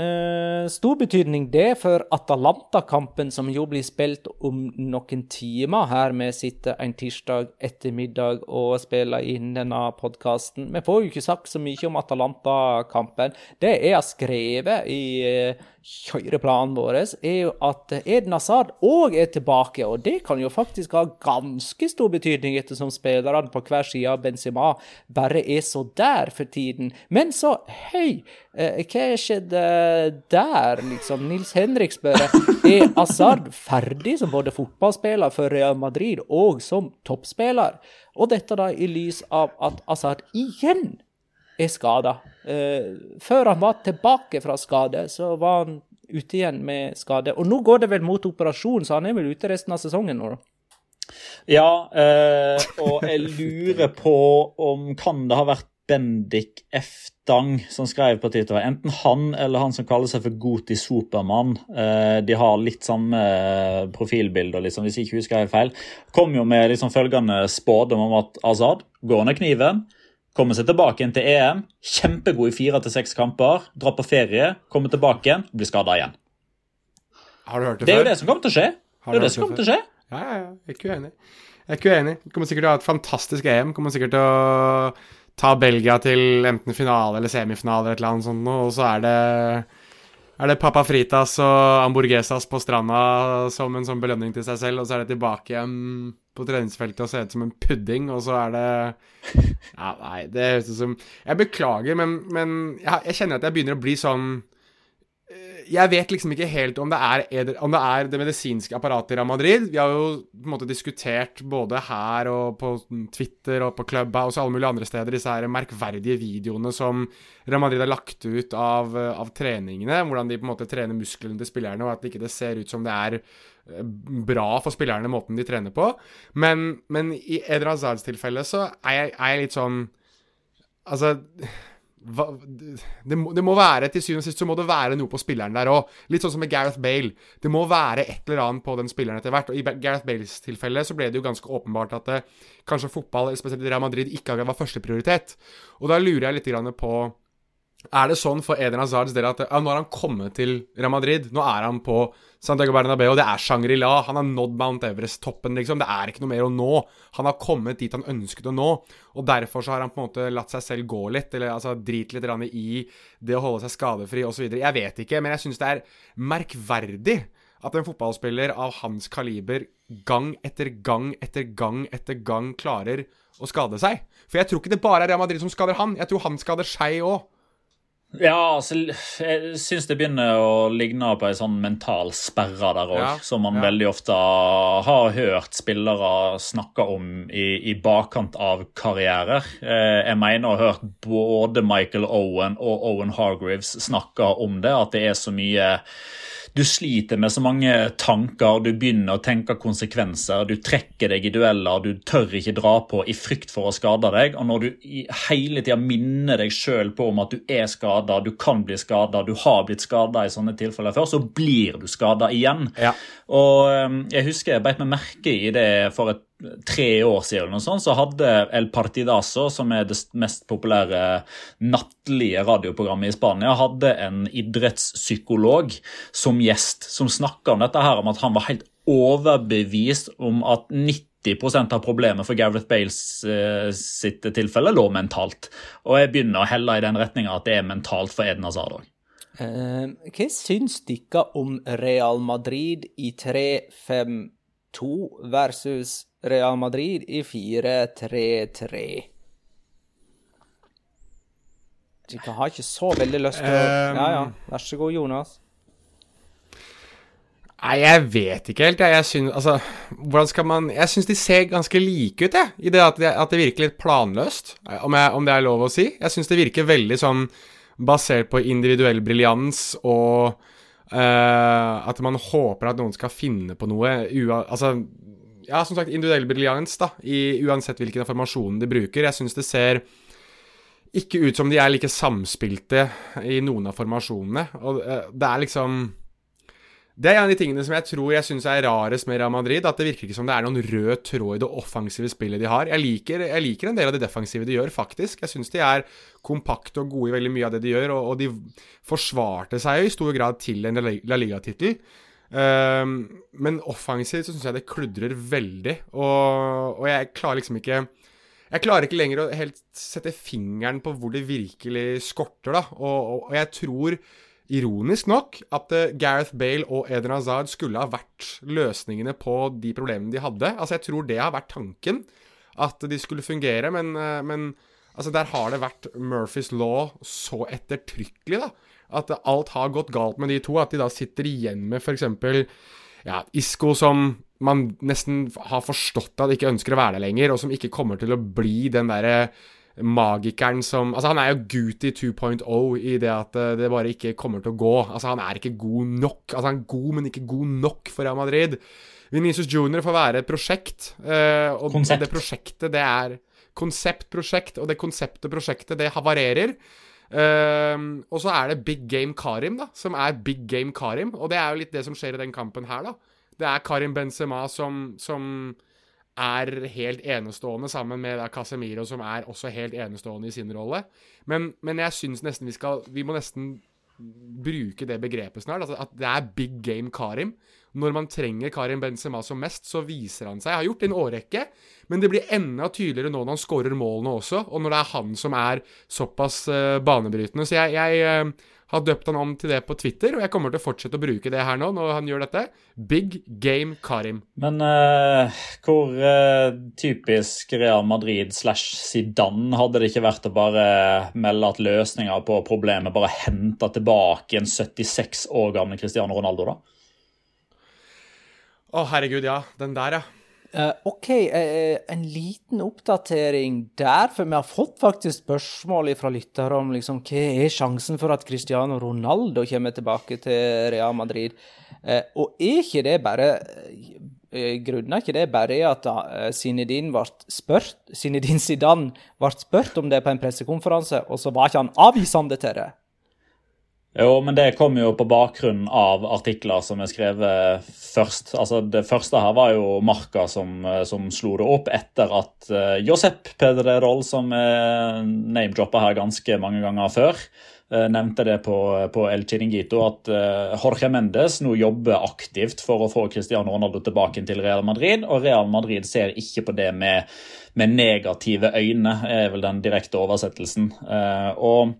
Speaker 1: Eh, stor betydning det for Atalanta-kampen, som jo blir spilt om noen timer. Her vi sitter en tirsdag ettermiddag og spiller inn denne podkasten. Vi får jo ikke sagt så mye om Atalanta-kampen. Det jeg har skrevet i eh, kjøreplanen vår, er jo at Eden Hazard òg er tilbake. Og det kan jo faktisk ha ganske stor betydning, ettersom spillerne på hver side av Benzema bare er så der for tiden. Men så, hei, eh, hva skjedde? der, liksom. Nils Henrik spør er Asaad ferdig som både fotballspiller for Real Madrid og som toppspiller. Og dette da i lys av at Asaad igjen er skada. Eh, før han var tilbake fra skade, så var han ute igjen med skade. Og nå går det vel mot operasjon, så han er vel ute resten av sesongen nå?
Speaker 3: Ja, eh, og jeg lurer på om kan det ha vært Bendik Eftang som skrev på Twitter. Enten han eller han som kaller seg for Goti Supermann. Eh, de har litt samme profilbilder, liksom, hvis jeg ikke husker helt feil. Kom jo med liksom følgende spådom om at Azad går ned kniven. Kommer seg tilbake igjen til EM. Kjempegod i fire til seks kamper. Drar på ferie, kommer tilbake igjen, blir skada igjen.
Speaker 5: Har du hørt det,
Speaker 3: Det er jo det som kommer til å skje.
Speaker 5: Har
Speaker 3: Det er det som kommer til å skje.
Speaker 5: Ja, ja, ja. Jeg er ikke uenig. Jeg er ikke uenig. Kommer sikkert til å ha et fantastisk EM. Kommer sikkert til å ta Belgia til enten finale eller semifinale eller et eller annet sånt noe, og så er det er det Papa Fritas og hamburguesas på stranda som en sånn belønning til seg selv, og så er det tilbake igjen på treningsfeltet og ser ut som en pudding, og så er det Ja, nei, det høres ut som Jeg beklager, men, men jeg, jeg kjenner at jeg begynner å bli sånn jeg vet liksom ikke helt om det, er, om det er det medisinske apparatet i Real Madrid. Vi har jo på en måte diskutert både her og på Twitter og på Clubhouse og alle mulige andre steder disse her merkverdige videoene som Real Madrid har lagt ut av, av treningene. Hvordan de på en måte trener musklene til spillerne, og at det ikke ser ut som det er eh, bra for spillerne måten de trener på. Men, men i Eder Hazards tilfelle så er jeg, er jeg litt sånn Altså hva, det, må, det, må, være Til syvende og sist så må det være noe på spilleren der òg. Litt sånn som med Gareth Bale. Det må være et eller annet på den spilleren etter hvert. Og I Gareth Bales tilfelle så ble det jo ganske åpenbart at det, kanskje fotball, spesielt Real Madrid, ikke var førsteprioritet. Og da lurer jeg litt på er det sånn for Eden Hazards del at ja, nå har han kommet til Real Madrid? Nå er han på Santiago Bernabeu, det er Shangri-La. Han har nådd Mount Everest-toppen, liksom. Det er ikke noe mer å nå. Han har kommet dit han ønsket å nå. Og derfor så har han på en måte latt seg selv gå litt, eller altså drite litt i det å holde seg skadefri osv. Jeg vet ikke, men jeg syns det er merkverdig at en fotballspiller av hans kaliber gang etter gang etter gang etter gang klarer å skade seg. For jeg tror ikke det bare er Real Madrid som skader han. Jeg tror han skader seg òg.
Speaker 3: Ja, altså, jeg syns det begynner å ligne på ei sånn mental sperre der òg,
Speaker 5: Ja,
Speaker 3: som man
Speaker 5: ja.
Speaker 3: veldig ofte har hørt spillere snakke om i, i bakkant av karrierer. Eh, jeg mener å ha hørt både Michael Owen og Owen Hargreaves snakke om det, at det er så mye du sliter med så mange tanker, du begynner å tenke konsekvenser, du trekker deg i dueller, du tør ikke dra på i frykt for å skade deg. Og når du hele tida minner deg sjøl på om at du er skada, du kan bli skada, du har blitt skada i sånne tilfeller før, så blir du skada igjen.
Speaker 5: Ja.
Speaker 3: Og um, jeg husker jeg beit meg merke i det for et tre år siden, eller noe sånt, så hadde El Partidazo, som er det mest populære nattlige radioprogrammet i Spania, hadde en idrettspsykolog som gjest, som snakka om dette her, om at han var helt overbevist om at 90% av problemet for Gareth Bales eh, sitt tilfelle lå mentalt. Og jeg begynner å helle i den retninga at det er mentalt for Eden Hazard òg.
Speaker 1: Eh, hva syns dere om Real Madrid i 3-5-2 versus Real Madrid i 4-3-3? De har ikke så veldig lyst til å
Speaker 5: Um,
Speaker 1: Ja, ja. Vær så god, Jonas.
Speaker 5: Nei, jeg vet ikke helt. Jeg, jeg syns Altså, hvordan skal man Jeg syns de ser ganske like ut, jeg. I det at, det at det virker litt planløst, om, jeg, om det er lov å si. Jeg syns det virker veldig sånn basert på individuell briljans og eh, at man håper at noen skal finne på noe Altså, ja, som sagt, individuell briljans, da, i uansett hvilken informasjon de bruker. Jeg syns det ser ikke ut som de er like samspilte i noen av formasjonene. Og uh, det er liksom Det er en av de tingene som jeg tror jeg syns er rarest med Real Madrid. At det virker ikke som det er noen rød tråd i det offensive spillet de har. Jeg liker, jeg liker en del av det defensive de gjør, faktisk. Jeg syns de er kompakte og gode i veldig mye av det de gjør. Og, og de forsvarte seg jo i stor grad til en La Liga-tittel. Um, men offensivt så syns jeg det kludrer veldig. Og, og jeg klarer liksom ikke jeg klarer ikke lenger å helt sette fingeren på hvor det virkelig skorter, da. Og, og, jeg tror, ironisk nok, at uh, Gareth Bale og Eden Hazard skulle ha vært løsningene på de problemene de hadde. Altså, jeg tror det har vært tanken, at de skulle fungere, men, uh, men altså, der har det vært Murphys law så ettertrykkelig, da. At alt har gått galt med de to. At de da sitter igjen med f.eks. Ja, Isco som man nesten har forstått at ikke ønsker å være der lenger, og som ikke kommer til å bli den derre magikeren som Altså, han er jo Guti 2.0 i det at eh, det bare ikke kommer til å gå. Altså, han er ikke god nok. Altså, han er god, men ikke god nok for Real Madrid. Venezia Junior får være et prosjekt. eh, og
Speaker 3: Konsept.
Speaker 5: det prosjektet, det er konseptprosjekt, og det konseptet prosjektet, det havarerer. Ehm, og så er det Big Game Karim, da, som er Big Game Karim. Og det er jo litt det som skjer i den kampen her, da. Det er Karim Benzema som, som er helt enestående, sammen med da Casemiro, som er også helt enestående i sin rolle. Men, men jeg syns nesten vi skal Vi må nesten bruke det begrepet snart. Altså at det er big game Karim. Når man trenger Karim Benzema som mest, så viser han seg. Jeg har gjort det i en årrekke, men det blir enda tydeligere nå når han skårer målene også, og når det er han som er såpass uh, banebrytende. Så jeg, jeg eh, har døpt han om til det på Twitter, og jeg kommer til å fortsette å bruke det her nå når han gjør dette. Big game Karim.
Speaker 3: Men uh, hvor uh, typisk Real Madrid slash Zidane hadde det ikke vært å bare melde at løsninga på problemet bare henta tilbake en 76 år gamle Cristiano Ronaldo, da?
Speaker 5: Å, herregud, ja. Den der, ja.
Speaker 1: Eh, OK, uh, en liten oppdatering der, for vi har fått faktisk spørsmål fra lyttere om liksom, hva er sjansen for at Cristiano Ronaldo kommer tilbake til Real Madrid. Uh, og er ikke det bare grunnen er ikke det bare at uh, Zinedine Zidane ble spurt om det på en pressekonferanse, og så var ikke han avvisende til det?
Speaker 3: Jo, men det kom jo på bakgrunn av artikler som er skrevet først. Altså, Det første her var jo Marka som, eh, som slo det opp etter at uh, Josep Pederol, som er name-droppa her ganske mange ganger før, uh, nevnte det på, på El Chiringuito at uh, Jorge Mendes nå jobber aktivt for å få Cristiano Ronaldo tilbake til Real Madrid, og Real Madrid ser ikke på det med, med negative øyne, er vel den direkte oversettelsen. Uh, og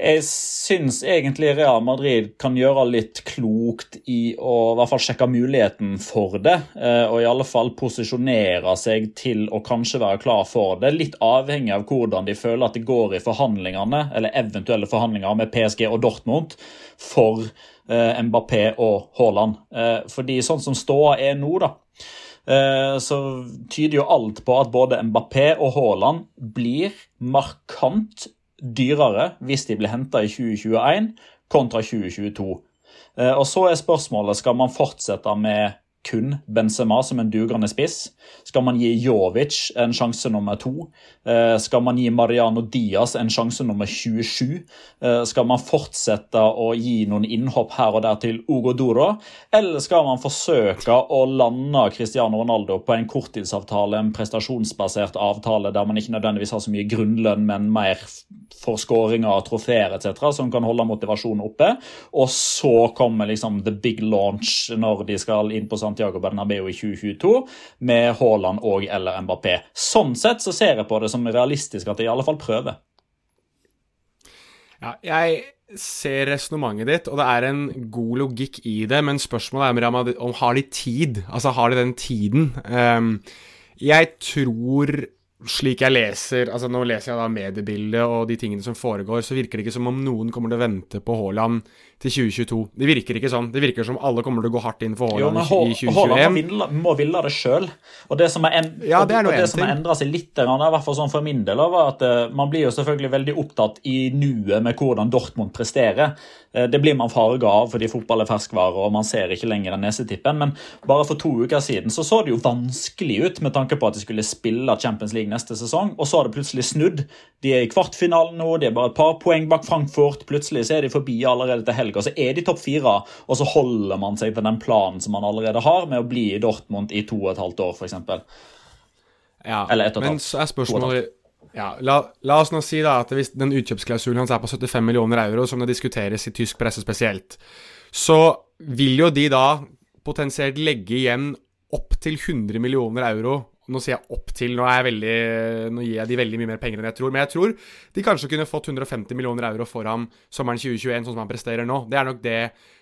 Speaker 3: jeg syns egentlig Real Madrid kan gjøre litt klokt i å i hvert fall sjekke muligheten for det, eh, og i alle fall posisjonere seg til å kanskje være klar for det. Litt avhengig av hvordan de føler at det går i forhandlingene, eller eventuelle forhandlinger med PSG og Dortmund for eh, Mbappé og Haaland. Eh, fordi sånn som ståa er nå, da, så tyder jo alt på at både Mbappé og Haaland blir markant dyrere hvis de blir henta i 2021 kontra 2022. Og så er spørsmålet skal man fortsette med kun Benzema som en dugrende spiss? Skal man gi Jovic en sjanse nummer to? Skal man gi Mariano Diaz en sjanse nummer 27? Skal man fortsette å gi noen innhopp her og der til Ugo Ogodoro? Eller skal man forsøke å lande Cristiano Ronaldo på en korttidsavtale, en prestasjonsbasert avtale der man ikke nødvendigvis har så mye grunnlønn, men mer for skåringer, trofeer etc., som kan holde motivasjonen oppe? Og så kommer liksom the big launch når de skal inn på Santiago Bernabeu i 2022 med Haaland og eller Mbappé. Sånn sett så ser jeg på det som realistisk at jeg i alle fall prøver.
Speaker 5: Ja, jeg ser resonnementet ditt, og det er en god logikk i det, men spørsmålet er om, om har de tid? Altså, har de den tiden? Um, jeg tror slik jeg leser altså Nå leser jeg da mediebildet og de tingene som foregår, så virker det ikke som om noen kommer til å vente på Haaland til 2022. Det virker ikke sånn. Det virker som alle kommer til å gå hardt inn for Haaland i 2021.
Speaker 3: Haaland må ville det sjøl. Og det som har en,
Speaker 5: Ja,
Speaker 3: endra seg litt, i hvert fall sånn for min del, var at eh, man blir jo selvfølgelig veldig opptatt i nuet med hvordan Dortmund presterer. Eh, Det blir man farga av fordi fotball er ferskvare og man ser ikke lenger den nesetippen. Men bare for to uker siden så, så det jo vanskelig ut med tanke på at de skulle spille Champions League neste sesong, og så har det plutselig snudd. De er i kvartfinalen nå, de er bare et par poeng bak Frankfurt. Plutselig så er de forbi allerede til helga, så er de topp fire, og så holder man seg til den planen som man allerede har med å bli i Dortmund i to og et halvt år, f.eks.
Speaker 5: Ja,
Speaker 3: Eller ett og et
Speaker 5: men
Speaker 3: halvt.
Speaker 5: så er
Speaker 3: og
Speaker 5: spørsmålet ja, la, la oss nå si da at hvis den utkjøpsklausulen hans er på 75 millioner euro, som det diskuteres i tysk presse spesielt, så vil jo de da potensielt legge igjen opptil 100 millioner euro. Nå sier jeg opp til, nå, er jeg veldig, nå gir jeg de veldig mye mer penger enn jeg tror. Men jeg tror de kanskje kunne fått 150 millioner euro for ham sommeren 2021, sånn som han presterer nå. Det er nok det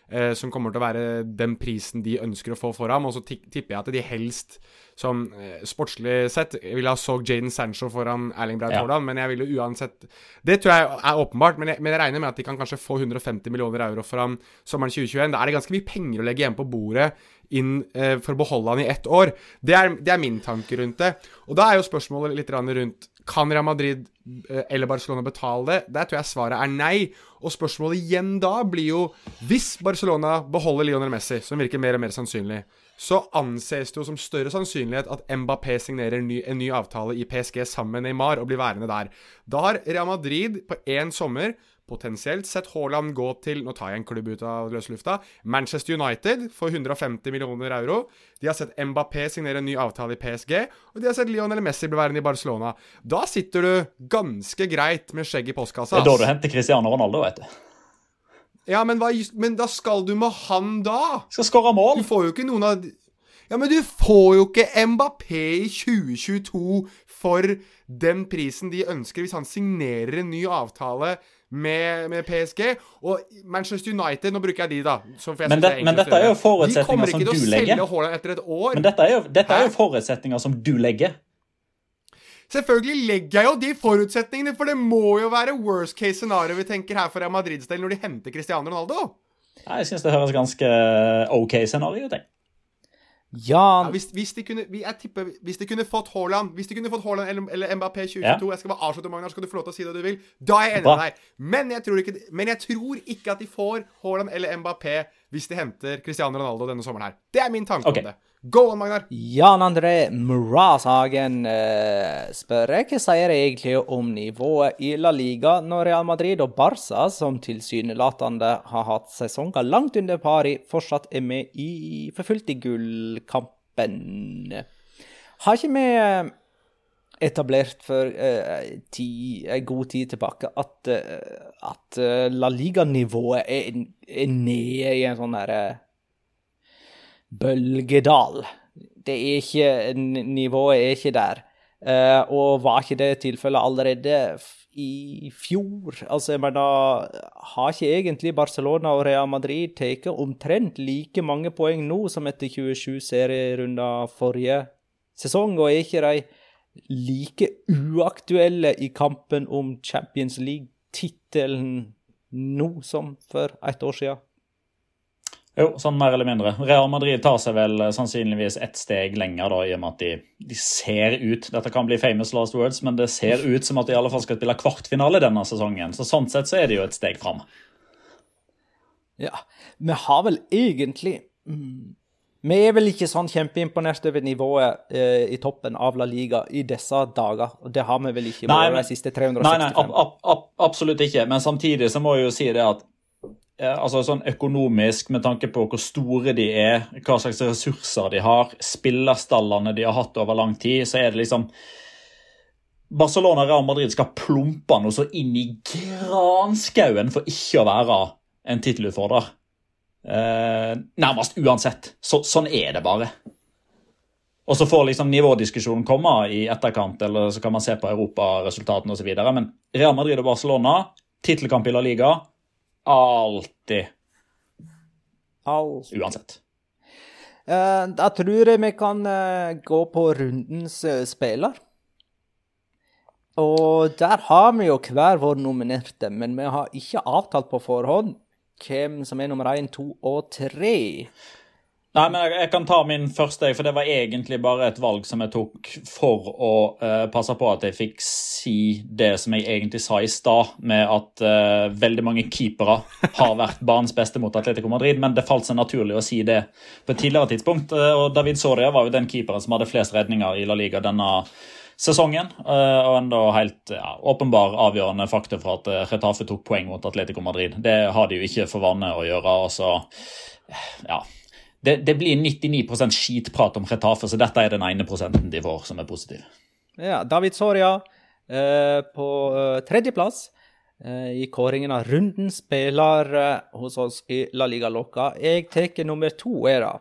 Speaker 5: eh, som kommer til å være den prisen de ønsker å få for ham. Og så tipper jeg at de helst, som eh, sportslig sett, ville ha så Jaden Sancho foran Erling Braut
Speaker 3: Ja.
Speaker 5: Men jeg ville uansett Det tror jeg er åpenbart, men jeg, men jeg regner med at de kan kanskje få 150 millioner euro for ham sommeren 2021. Da er det ganske mye penger å legge igjen på bordet inn eh, for å beholde han i ett år. Det er, det er min tanke rundt det. Og da er jo spørsmålet litt rundt Kan Real Madrid eh, eller Barcelona betale det? Der tror jeg svaret er nei. Og spørsmålet igjen da blir jo Hvis Barcelona beholder Lionel Messi, som virker mer og mer sannsynlig, så anses det jo som større sannsynlighet at Mbappé signerer ny, en ny avtale i PSG sammen med Neymar og blir værende der. Da har Real Madrid på én sommer potensielt sett Haaland gå til Nå tar jeg en klubb ut av løslufta. Manchester United for 150 millioner euro. De har sett Mbappé signere en ny avtale i PSG, og de har sett Lionel Messi bli værende i Barcelona. Da sitter du ganske greit med skjegg i postkassa.
Speaker 3: Det er da du henter Cristiano Ronaldo, vet du.
Speaker 5: Ja, men, hva, men da skal du med han da?
Speaker 3: Skal skåre mål.
Speaker 5: Du får jo ikke noen av Ja, men du får jo ikke Mbappé i 2022 for den prisen de ønsker, hvis han signerer en ny avtale med, med, PSG. Og Manchester United, nå bruker jeg de, da.
Speaker 3: men, det, men dette er jo forutsetninger som du legger. De kommer ikke til å selge
Speaker 5: Haaland etter et år.
Speaker 3: Men dette er jo, dette er jo forutsetninger som du legger.
Speaker 5: Selvfølgelig legger jeg jo de forutsetningene, for det må jo være worst case scenario vi tenker her for Madrids del når de henter Cristiano Ronaldo.
Speaker 3: Ja, jeg syns det høres ganske OK scenario ut, jeg.
Speaker 1: Ja,
Speaker 5: ja hvis, hvis, de kunne jeg tipper, hvis de kunne fått Haaland Hvis de kunne fått Haaland eller, eller Mbappé 2022 ja. Jeg skal bare avslutte, Magnar, skal du få lov til å si det du vil. Da er jeg enig med deg. Men jeg, tror ikke, men jeg tror ikke at de får Haaland eller Mbappé hvis de henter Cristiano Ronaldo denne sommeren her. Det er min tanke okay. om det. Go on, Magnar.
Speaker 1: Jan André Mrazhagen uh, spør hva sier egentlig om nivået i La Liga når Real Madrid og Barca, som tilsynelatende har hatt sesonger langt under pari, fortsatt er med i for i gullkampen. Har ikke vi eh, etablert for uh, ti, en god tid tilbake at, uh, at La Liga-nivået er, er, nede i en sånn derre bølgedal. Det er ikke, Nivået er ikke der. Uh, og var ikke det tilfellet allerede i fjor? Altså, jeg mener, har ikke egentlig Barcelona og Real Madrid tatt omtrent like mange poeng nå som etter 27 serierunder forrige sesong? Og er ikke de like uaktuelle i kampen om Champions League-tittelen nå som for et år siden?
Speaker 3: Jo, sånn mer eller mindre. Real Madrid tar seg vel eh, sannsynligvis ett steg lenger, da, i og med at de, de, ser ut Dette kan bli famous last words, men det ser ut som at de i alle fall skal spille kvartfinale denne sesongen. Så sånn sett så er det jo et steg fram.
Speaker 1: Ja, vi har vel egentlig mm, Vi er vel ikke sånn kjempeimponert over nivået eh, i toppen av La Liga i disse dager. og Det har vi vel ikke vært de siste 365. Nei, nei
Speaker 3: ab, ab, absolutt ikke. Men samtidig så må jeg jo si det at altså sånn økonomisk, med tanke på hvor store de er, hva slags ressurser de har, spillerstallene de har hatt over lang tid, så er det liksom Barcelona og Real Madrid skal plumpe noe så inn i granskauen for ikke å være en tittelutfordrer. Eh, nærmest uansett. Så, sånn er det bare. Og så får liksom nivådiskusjonen komme i etterkant, eller så kan man se på europaresultatene osv. Men Real Madrid og Barcelona, tittelkamp i La Liga, Alltid.
Speaker 1: Alltid.
Speaker 3: Uansett.
Speaker 1: Uh, da tror jeg vi kan uh, gå på rundens uh, spiller. Og der har vi jo hver vår nominerte, men vi har ikke avtalt på forhånd hvem som er nummer én, to og tre.
Speaker 3: Nei, men jeg, jeg, kan ta min første, for det var egentlig bare et valg som jeg tok for å uh, passe på at jeg fikk si det som jeg egentlig sa i stad, med at uh, veldig mange keepere har vært banens beste mot Atletico Madrid, men det falt seg naturlig å si det på et tidligere tidspunkt. Uh, og David Soria var jo den keeperen som hadde flest redninger i La Liga denne sesongen. Og enda helt ja, åpenbar avgjørende faktor for at Retafe tok poeng mot Atletico Madrid. Det har de jo ikke for vane å gjøre. og så ja, det, det, blir 99% skitprat om Retafe, så dette er den ene prosenten de får som er positiv.
Speaker 1: Ja, David Soria eh, på eh, tredjeplass eh, i kåringen av runden spiller eh, hos oss i La Liga Loca. Jeg tar nummer to, er det.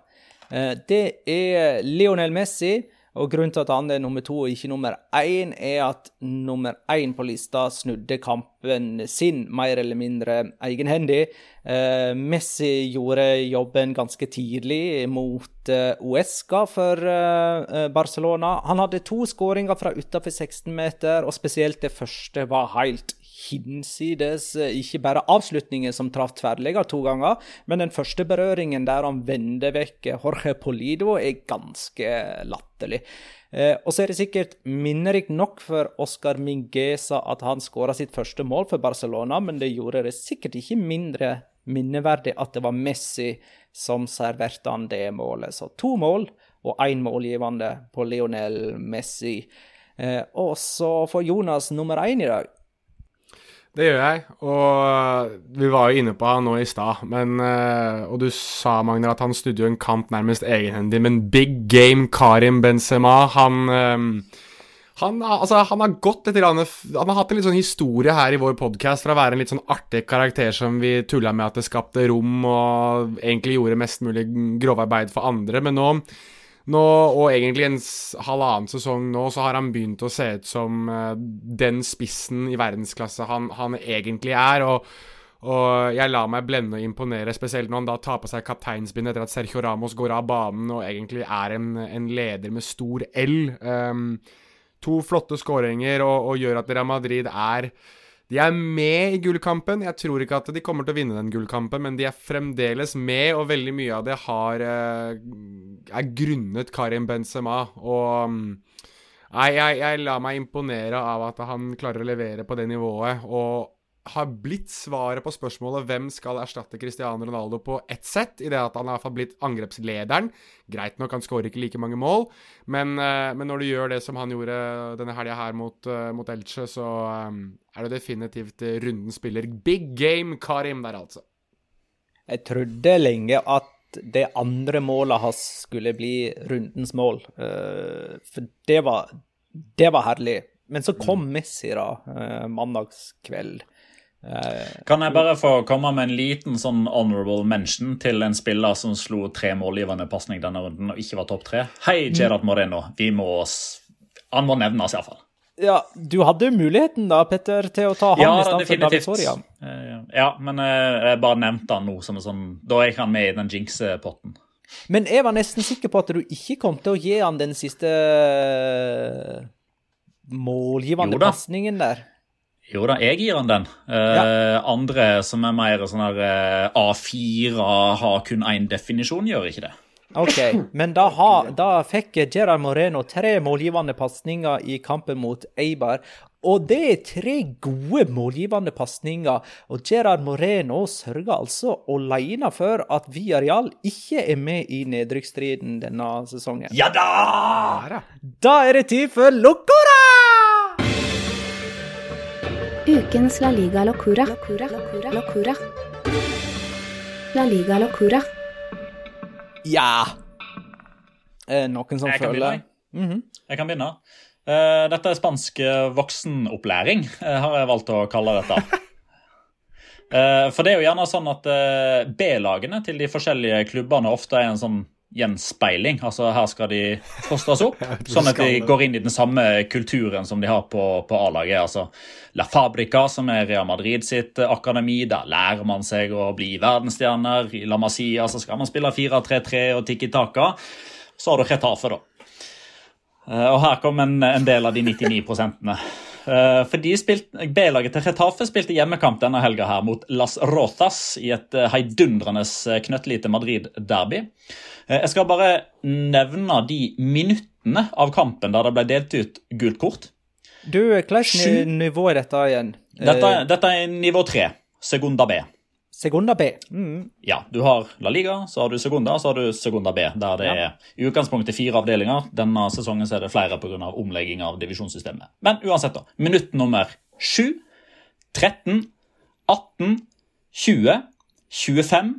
Speaker 1: Eh, det er Lionel Messi. Og grunnen til at han er nummer to og ikke nummer én, er at nummer én på lista snudde kampen sin mer eller mindre egenhendig. Eh, Messi gjorde jobben ganske tidlig mot eh, Uesca for eh, Barcelona. Han hadde to skåringer fra utenfor 16-meter, og spesielt det første var helt hinsides ikke bare avslutningen som traff tverrlegger to ganger, men den første berøringen der han vender vekk Jorge Polido, er ganske latterlig. Eh, og så er det sikkert minnerikt nok for Oscar Mingueza at han skåra sitt første mål for Barcelona, men det gjorde det sikkert ikke mindre minneverdig at det var Messi som serverte han det målet. Så to mål og én målgivende på Lionel Messi. Eh, og så får Jonas nummer én i dag.
Speaker 5: Det gjør jeg, og vi var jo inne på han nå i stad. Og du sa, Magnar, at han snudde jo en kamp nærmest egenhendig. Men big game Karim Benzema, han han, altså, han, har gått litt, han har hatt en litt sånn historie her i vår podkast fra å være en litt sånn artig karakter som vi tulla med at det skapte rom og egentlig gjorde mest mulig grovarbeid for andre. Men nå nå, og egentlig en halvannen sesong nå, så har han begynt å se ut som uh, den spissen i verdensklasse han, han egentlig er. og og jeg lar meg blende og imponere, spesielt når han da tar på seg kapteinsbindet etter at Sergio Ramos går av banen og egentlig er en, en leder med stor L. Um, to flotte skåringer og, og, gjør at Real Madrid er de er med i gullkampen. Jeg tror ikke at de kommer til å vinne den gullkampen, men de er fremdeles med, og veldig mye av det har, eh, er grunnet Karim Benzema. Og mm, Nei, jeg, jeg lar meg imponere av at han klarer å levere på det nivået. Og har blitt svaret på spørsmålet hvem skal erstatte Cristiano Ronaldo på ett sett, i det at han har blitt angrepslederen. Greit nok, han skårer ikke like mange mål, men, uh, men, når du gjør det som han gjorde denne helga her mot, uh, mot Elche, så um, er det definitivt runden spiller. Big game Karim der, altså.
Speaker 1: Jeg trodde lenge at det andre målet hans skulle bli rundens mål, for det var, det var herlig. Men så kom mm. Messi da, mandagskveld.
Speaker 3: Kan jeg bare få komme med en liten sånn honorable mention til en spiller som slo tre målgivende pasning denne runden og ikke var topp tre? Hei, Gerard Moreno. Vi må Han må nevnes, iallfall.
Speaker 1: Ja, du hadde muligheten da, Petter, til å ta han
Speaker 3: ja,
Speaker 1: i stedet for David Soria.
Speaker 3: Eh, ja, men eh, jeg bare nevnte han nå som en sånn Da er han med i den jinx-potten.
Speaker 1: Men jeg var nesten sikker på at du ikke kom til å gi han den siste målgivende pasningen der.
Speaker 3: Jo da, jeg gir han den. Eh, ja. Andre som er mer sånn her uh, A4, har kun én definisjon, gjør ikke det.
Speaker 1: OK, men da, ha, da fikk Gerard Moreno tre målgivende pasninger i kampen mot Eibar. Og det er tre gode målgivende pasninger. Og Gerard Moreno sørger altså alene for at Villarreal ikke er med i nedrykksstriden denne sesongen.
Speaker 3: Ja da!
Speaker 1: Da er det tid for Locora!
Speaker 2: Ukens La Liga Locura. Locura. Locura. Locura. La Liga Locura.
Speaker 1: Ja eh, Noen som
Speaker 3: jeg
Speaker 1: føler
Speaker 3: mm -hmm. Jeg kan begynne. Uh, dette er spansk eh, voksenopplæring, uh, har jeg valgt å kalle dette. uh, *laughs* for det er jo gjerne sånn at B-lagene til de forskjellige klubbene ofte er en sånn gjenspeiling. Altså Her skal de fostres opp, *laughs* sånn at de går inn i den samme kulturen som de har på, på A-laget. Altså La Fabrica, som er Real Madrid sitt akademi. Der lærer man seg å bli verdensstjerner. I La Masia så skal man spille 4-3-3 og Tiki Taka. Så har du Retafe, da. Eh, og her kom en, en del av de 99 prosentene. Eh, spilte, B-laget til Retafe spilte hjemmekamp denne helga her mot Las Rotas i et eh, heidundrende knøttlite Madrid-derby. Eh, jeg skal bare nevne de minuttene av kampen der det ble delt ut gult kort.
Speaker 1: Du, Hvilket nivå er dette igjen?
Speaker 3: Dette, dette er nivå tre. Segunda B.
Speaker 1: Segunda B. Mm.
Speaker 3: Ja, du har La Liga, så har du Segunda, så har du Segunda B. Der det ja. er i utgangspunktet fire avdelinger. Denne sesongen så er det flere pga. omlegging av divisjonssystemet. Men uansett, da. Minutt nummer 7, 13, 18, 20, 25,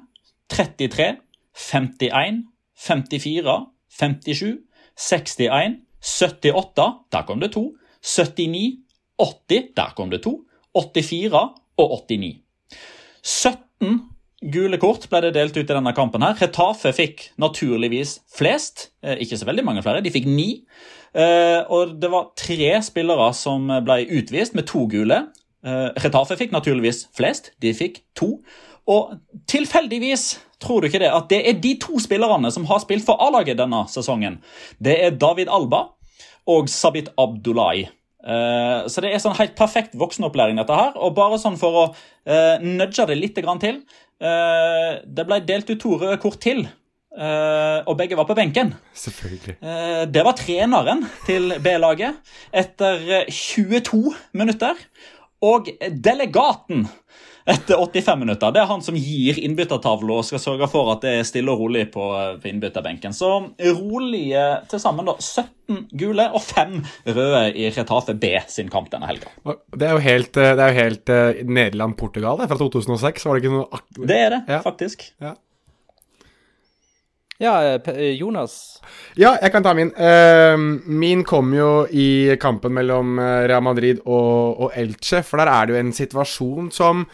Speaker 3: 33, 51, 54, 57, 61, 78 Der kom det to. 79, 80 Der kom det to. 84 og 89. 17 gule kort ble det delt ut i denne kampen. her. Retafe fikk naturligvis flest. Eh, ikke så veldig mange flere. De fikk ni. Eh, og det var tre spillere som ble utvist med to gule. Eh, Retafe fikk naturligvis flest. De fikk to. Og tilfeldigvis Tror du ikke det? At det er de to spillerne som har spilt for A-laget denne sesongen. Det er David Alba og Sabit Abdullahi. Uh, så det er sånn helt perfekt voksenopplæring, dette her. Og bare sånn for å uh, nudge det litt til uh, Det ble delt ut to røde kort til Eh, og begge var på benken.
Speaker 5: Selvfølgelig.
Speaker 3: Eh, det var treneren til B-laget etter eh, 22 minutter. Og delegaten etter 85 minutter. Det er han som gir innbyttertavla og skal sørge for at det er stille og rolig på, på innbytterbenken. Så rolige til sammen da, 17 gule og 5 røde i Retafe B sin kamp denne helga.
Speaker 5: Det er jo helt, eh, det er jo helt uh, Nederland-Portugal fra 2006. Var det ikke noe akkurat?
Speaker 3: Det er det,
Speaker 5: Ja.
Speaker 3: faktisk.
Speaker 5: Ja.
Speaker 1: Ja, eh, eh, Jonas.
Speaker 5: Ja, jeg kan ta min. Eh, min kom jo i kampen mellom eh, Real Madrid og, og Elche, for der er det jo en situasjon som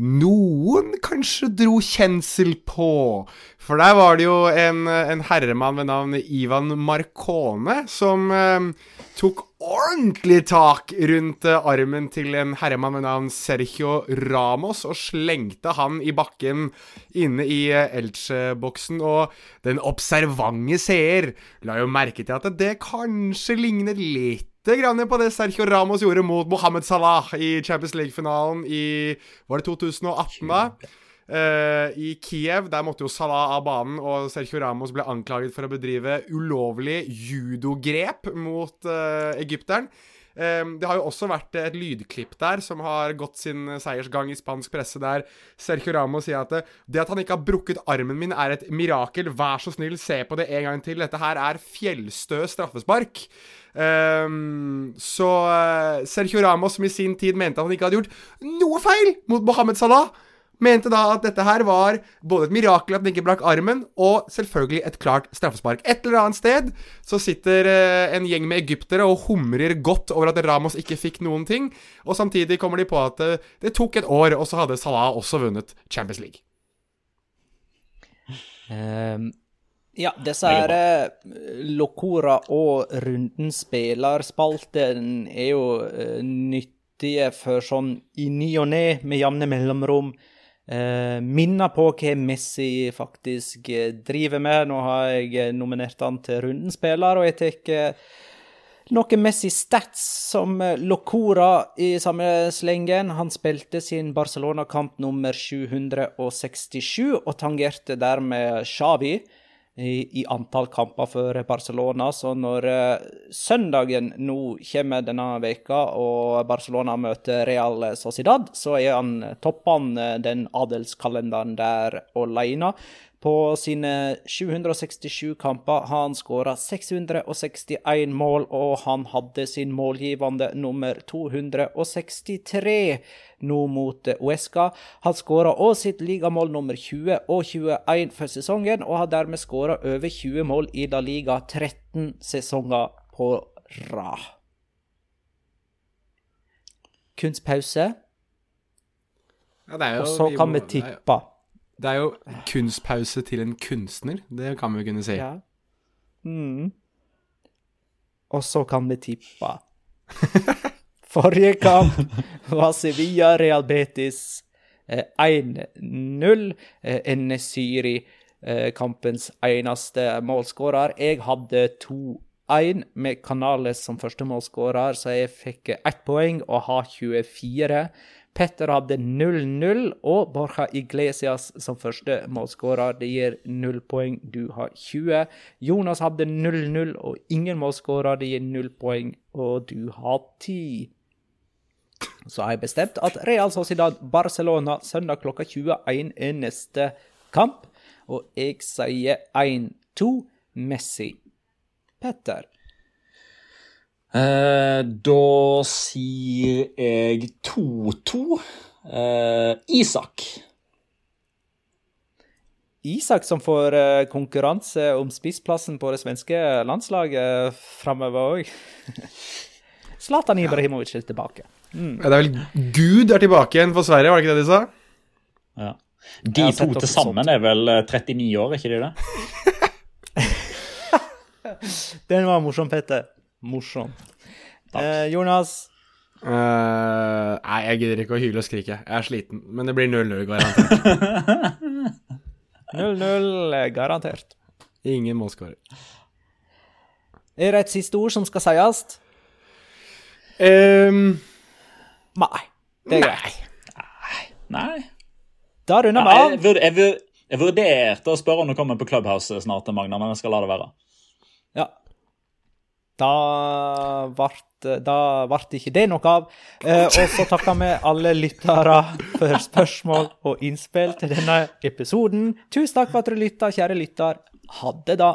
Speaker 5: noen kanskje dro kjensel på. For der var det jo en, en herremann ved navn Ivan Marcone som eh, tok ordentlig tak rundt eh, armen til en herremann ved navn Sergio Ramos og slengte han i bakken inne i eh, Elche-boksen. Og den observante seer la jo merke til at det kanskje ligner litt grann på det Sergio Ramos gjorde mot Mohammed Salah i Champions League-finalen i Var det 2018, da? Uh, I Kiev. Der måtte jo Salah av banen, og Sergio Ramos ble anklaget for å bedrive ulovlig judogrep mot uh, egypteren. Eh, det har jo også vært et lydklipp der som har gått sin seiersgang i spansk presse, der Sergio Ramos sier at det, det at han ikke har brukket armen min, er et mirakel. Vær så snill, se på det en gang til. Dette her er fjellstø straffespark. Ehm, så eh, Sergio Ramos, som i sin tid mente at han ikke hadde gjort noe feil mot Mohammed Salah, mente da at dette her var både et mirakel at han ikke brakk armen, og selvfølgelig et klart straffespark. Et eller annet sted så sitter eh, en gjeng med egyptere og humrer godt over at Ramos ikke fikk noen ting, og samtidig kommer de på at eh, det tok et år, og så hadde Salah også vunnet Champions League.
Speaker 1: Ehm, ja, disse her eh, Locora og Runden spillerspalten er jo uh, nyttige for sånn i ny og ne, med jevne mellomrom. Uh, minner på hva Messi faktisk driver med. Nå har jeg nominert han til Runden spiller, og jeg tar uh, noen Messi stats som Locora i samme slengen. Han spilte sin Barcelona-kamp nummer 767 og tangerte dermed Xavi i, antall kamper for Barcelona. Så når eh, søndagen nå kommer denne veka og Barcelona møter Real Sociedad, så er han toppene eh, den adelskalenderen der alene. På sine 767 kamper har han skåra 661 mål, og han hadde sin målgivende nummer 263 nå mot Uesca. Han skåra òg sitt ligamål nummer 20 og 21 for sesongen, og har dermed skåra over 20 mål i La Liga 13 sesonger på rad. Kunstpause,
Speaker 5: Ja,
Speaker 1: og så kan vi tippe.
Speaker 5: Det er jo kunstpause til en kunstner, det kan vi jo kunne si.
Speaker 1: Ja. Mm. Og så kan vi tippe. *laughs* Forrige kamp var Sevilla Real Betis eh, 1-0. Eh, Enesiri, eh, kampens eneste målskårer. Jeg hadde 2-1 med Canales som første målskårer, så jeg fikk ett poeng og har 24. Petter hadde 0-0 og Borja Iglesias som første målskårer. Det gir 0 poeng, du har 20. Jonas hadde 0-0 og ingen målskårer. Det gir 0 poeng, og du har 10. Så har jeg bestemt at Real Sociedad Barcelona søndag klokka 21 er neste kamp. Og jeg sier 1-2 Messi. Petter.
Speaker 3: Eh, da sier jeg 2-2. Eh, Isak.
Speaker 1: Isak som får eh, konkurranse om spissplassen på det svenske landslaget framover òg. *laughs* Zlatan Ibrahimovic er tilbake. Mm.
Speaker 5: Det er vel Gud er tilbake igjen for Sverige, var det ikke det de sa?
Speaker 3: Ja. De to til sammen er vel eh, 39 år, er ikke de det? *laughs* *laughs*
Speaker 1: Den var morsom, Petter. Morsom. Eh, Jonas.
Speaker 5: Uh, nei, jeg gidder ikke å hyle og skrike. Jeg er sliten. Men det blir 0-0, garantert. *laughs*
Speaker 1: 0-0 er garantert.
Speaker 5: Ingen målskårer.
Speaker 1: Er det et siste ord som skal sies?
Speaker 5: Um,
Speaker 1: Nei. Det er greit.
Speaker 3: Nei.
Speaker 1: Da runder vi av.
Speaker 3: jeg, jeg, Jeg vurderte å spørre om du kommer på Clubhouse snart, Magna, men jeg skal la det være.
Speaker 1: Ja. Da ble ikke det noe av. Eh, og så takker vi alle lyttere for spørsmål og innspill til denne episoden. Tusen takk for at dere lytta, kjære lytter. Ha det, da.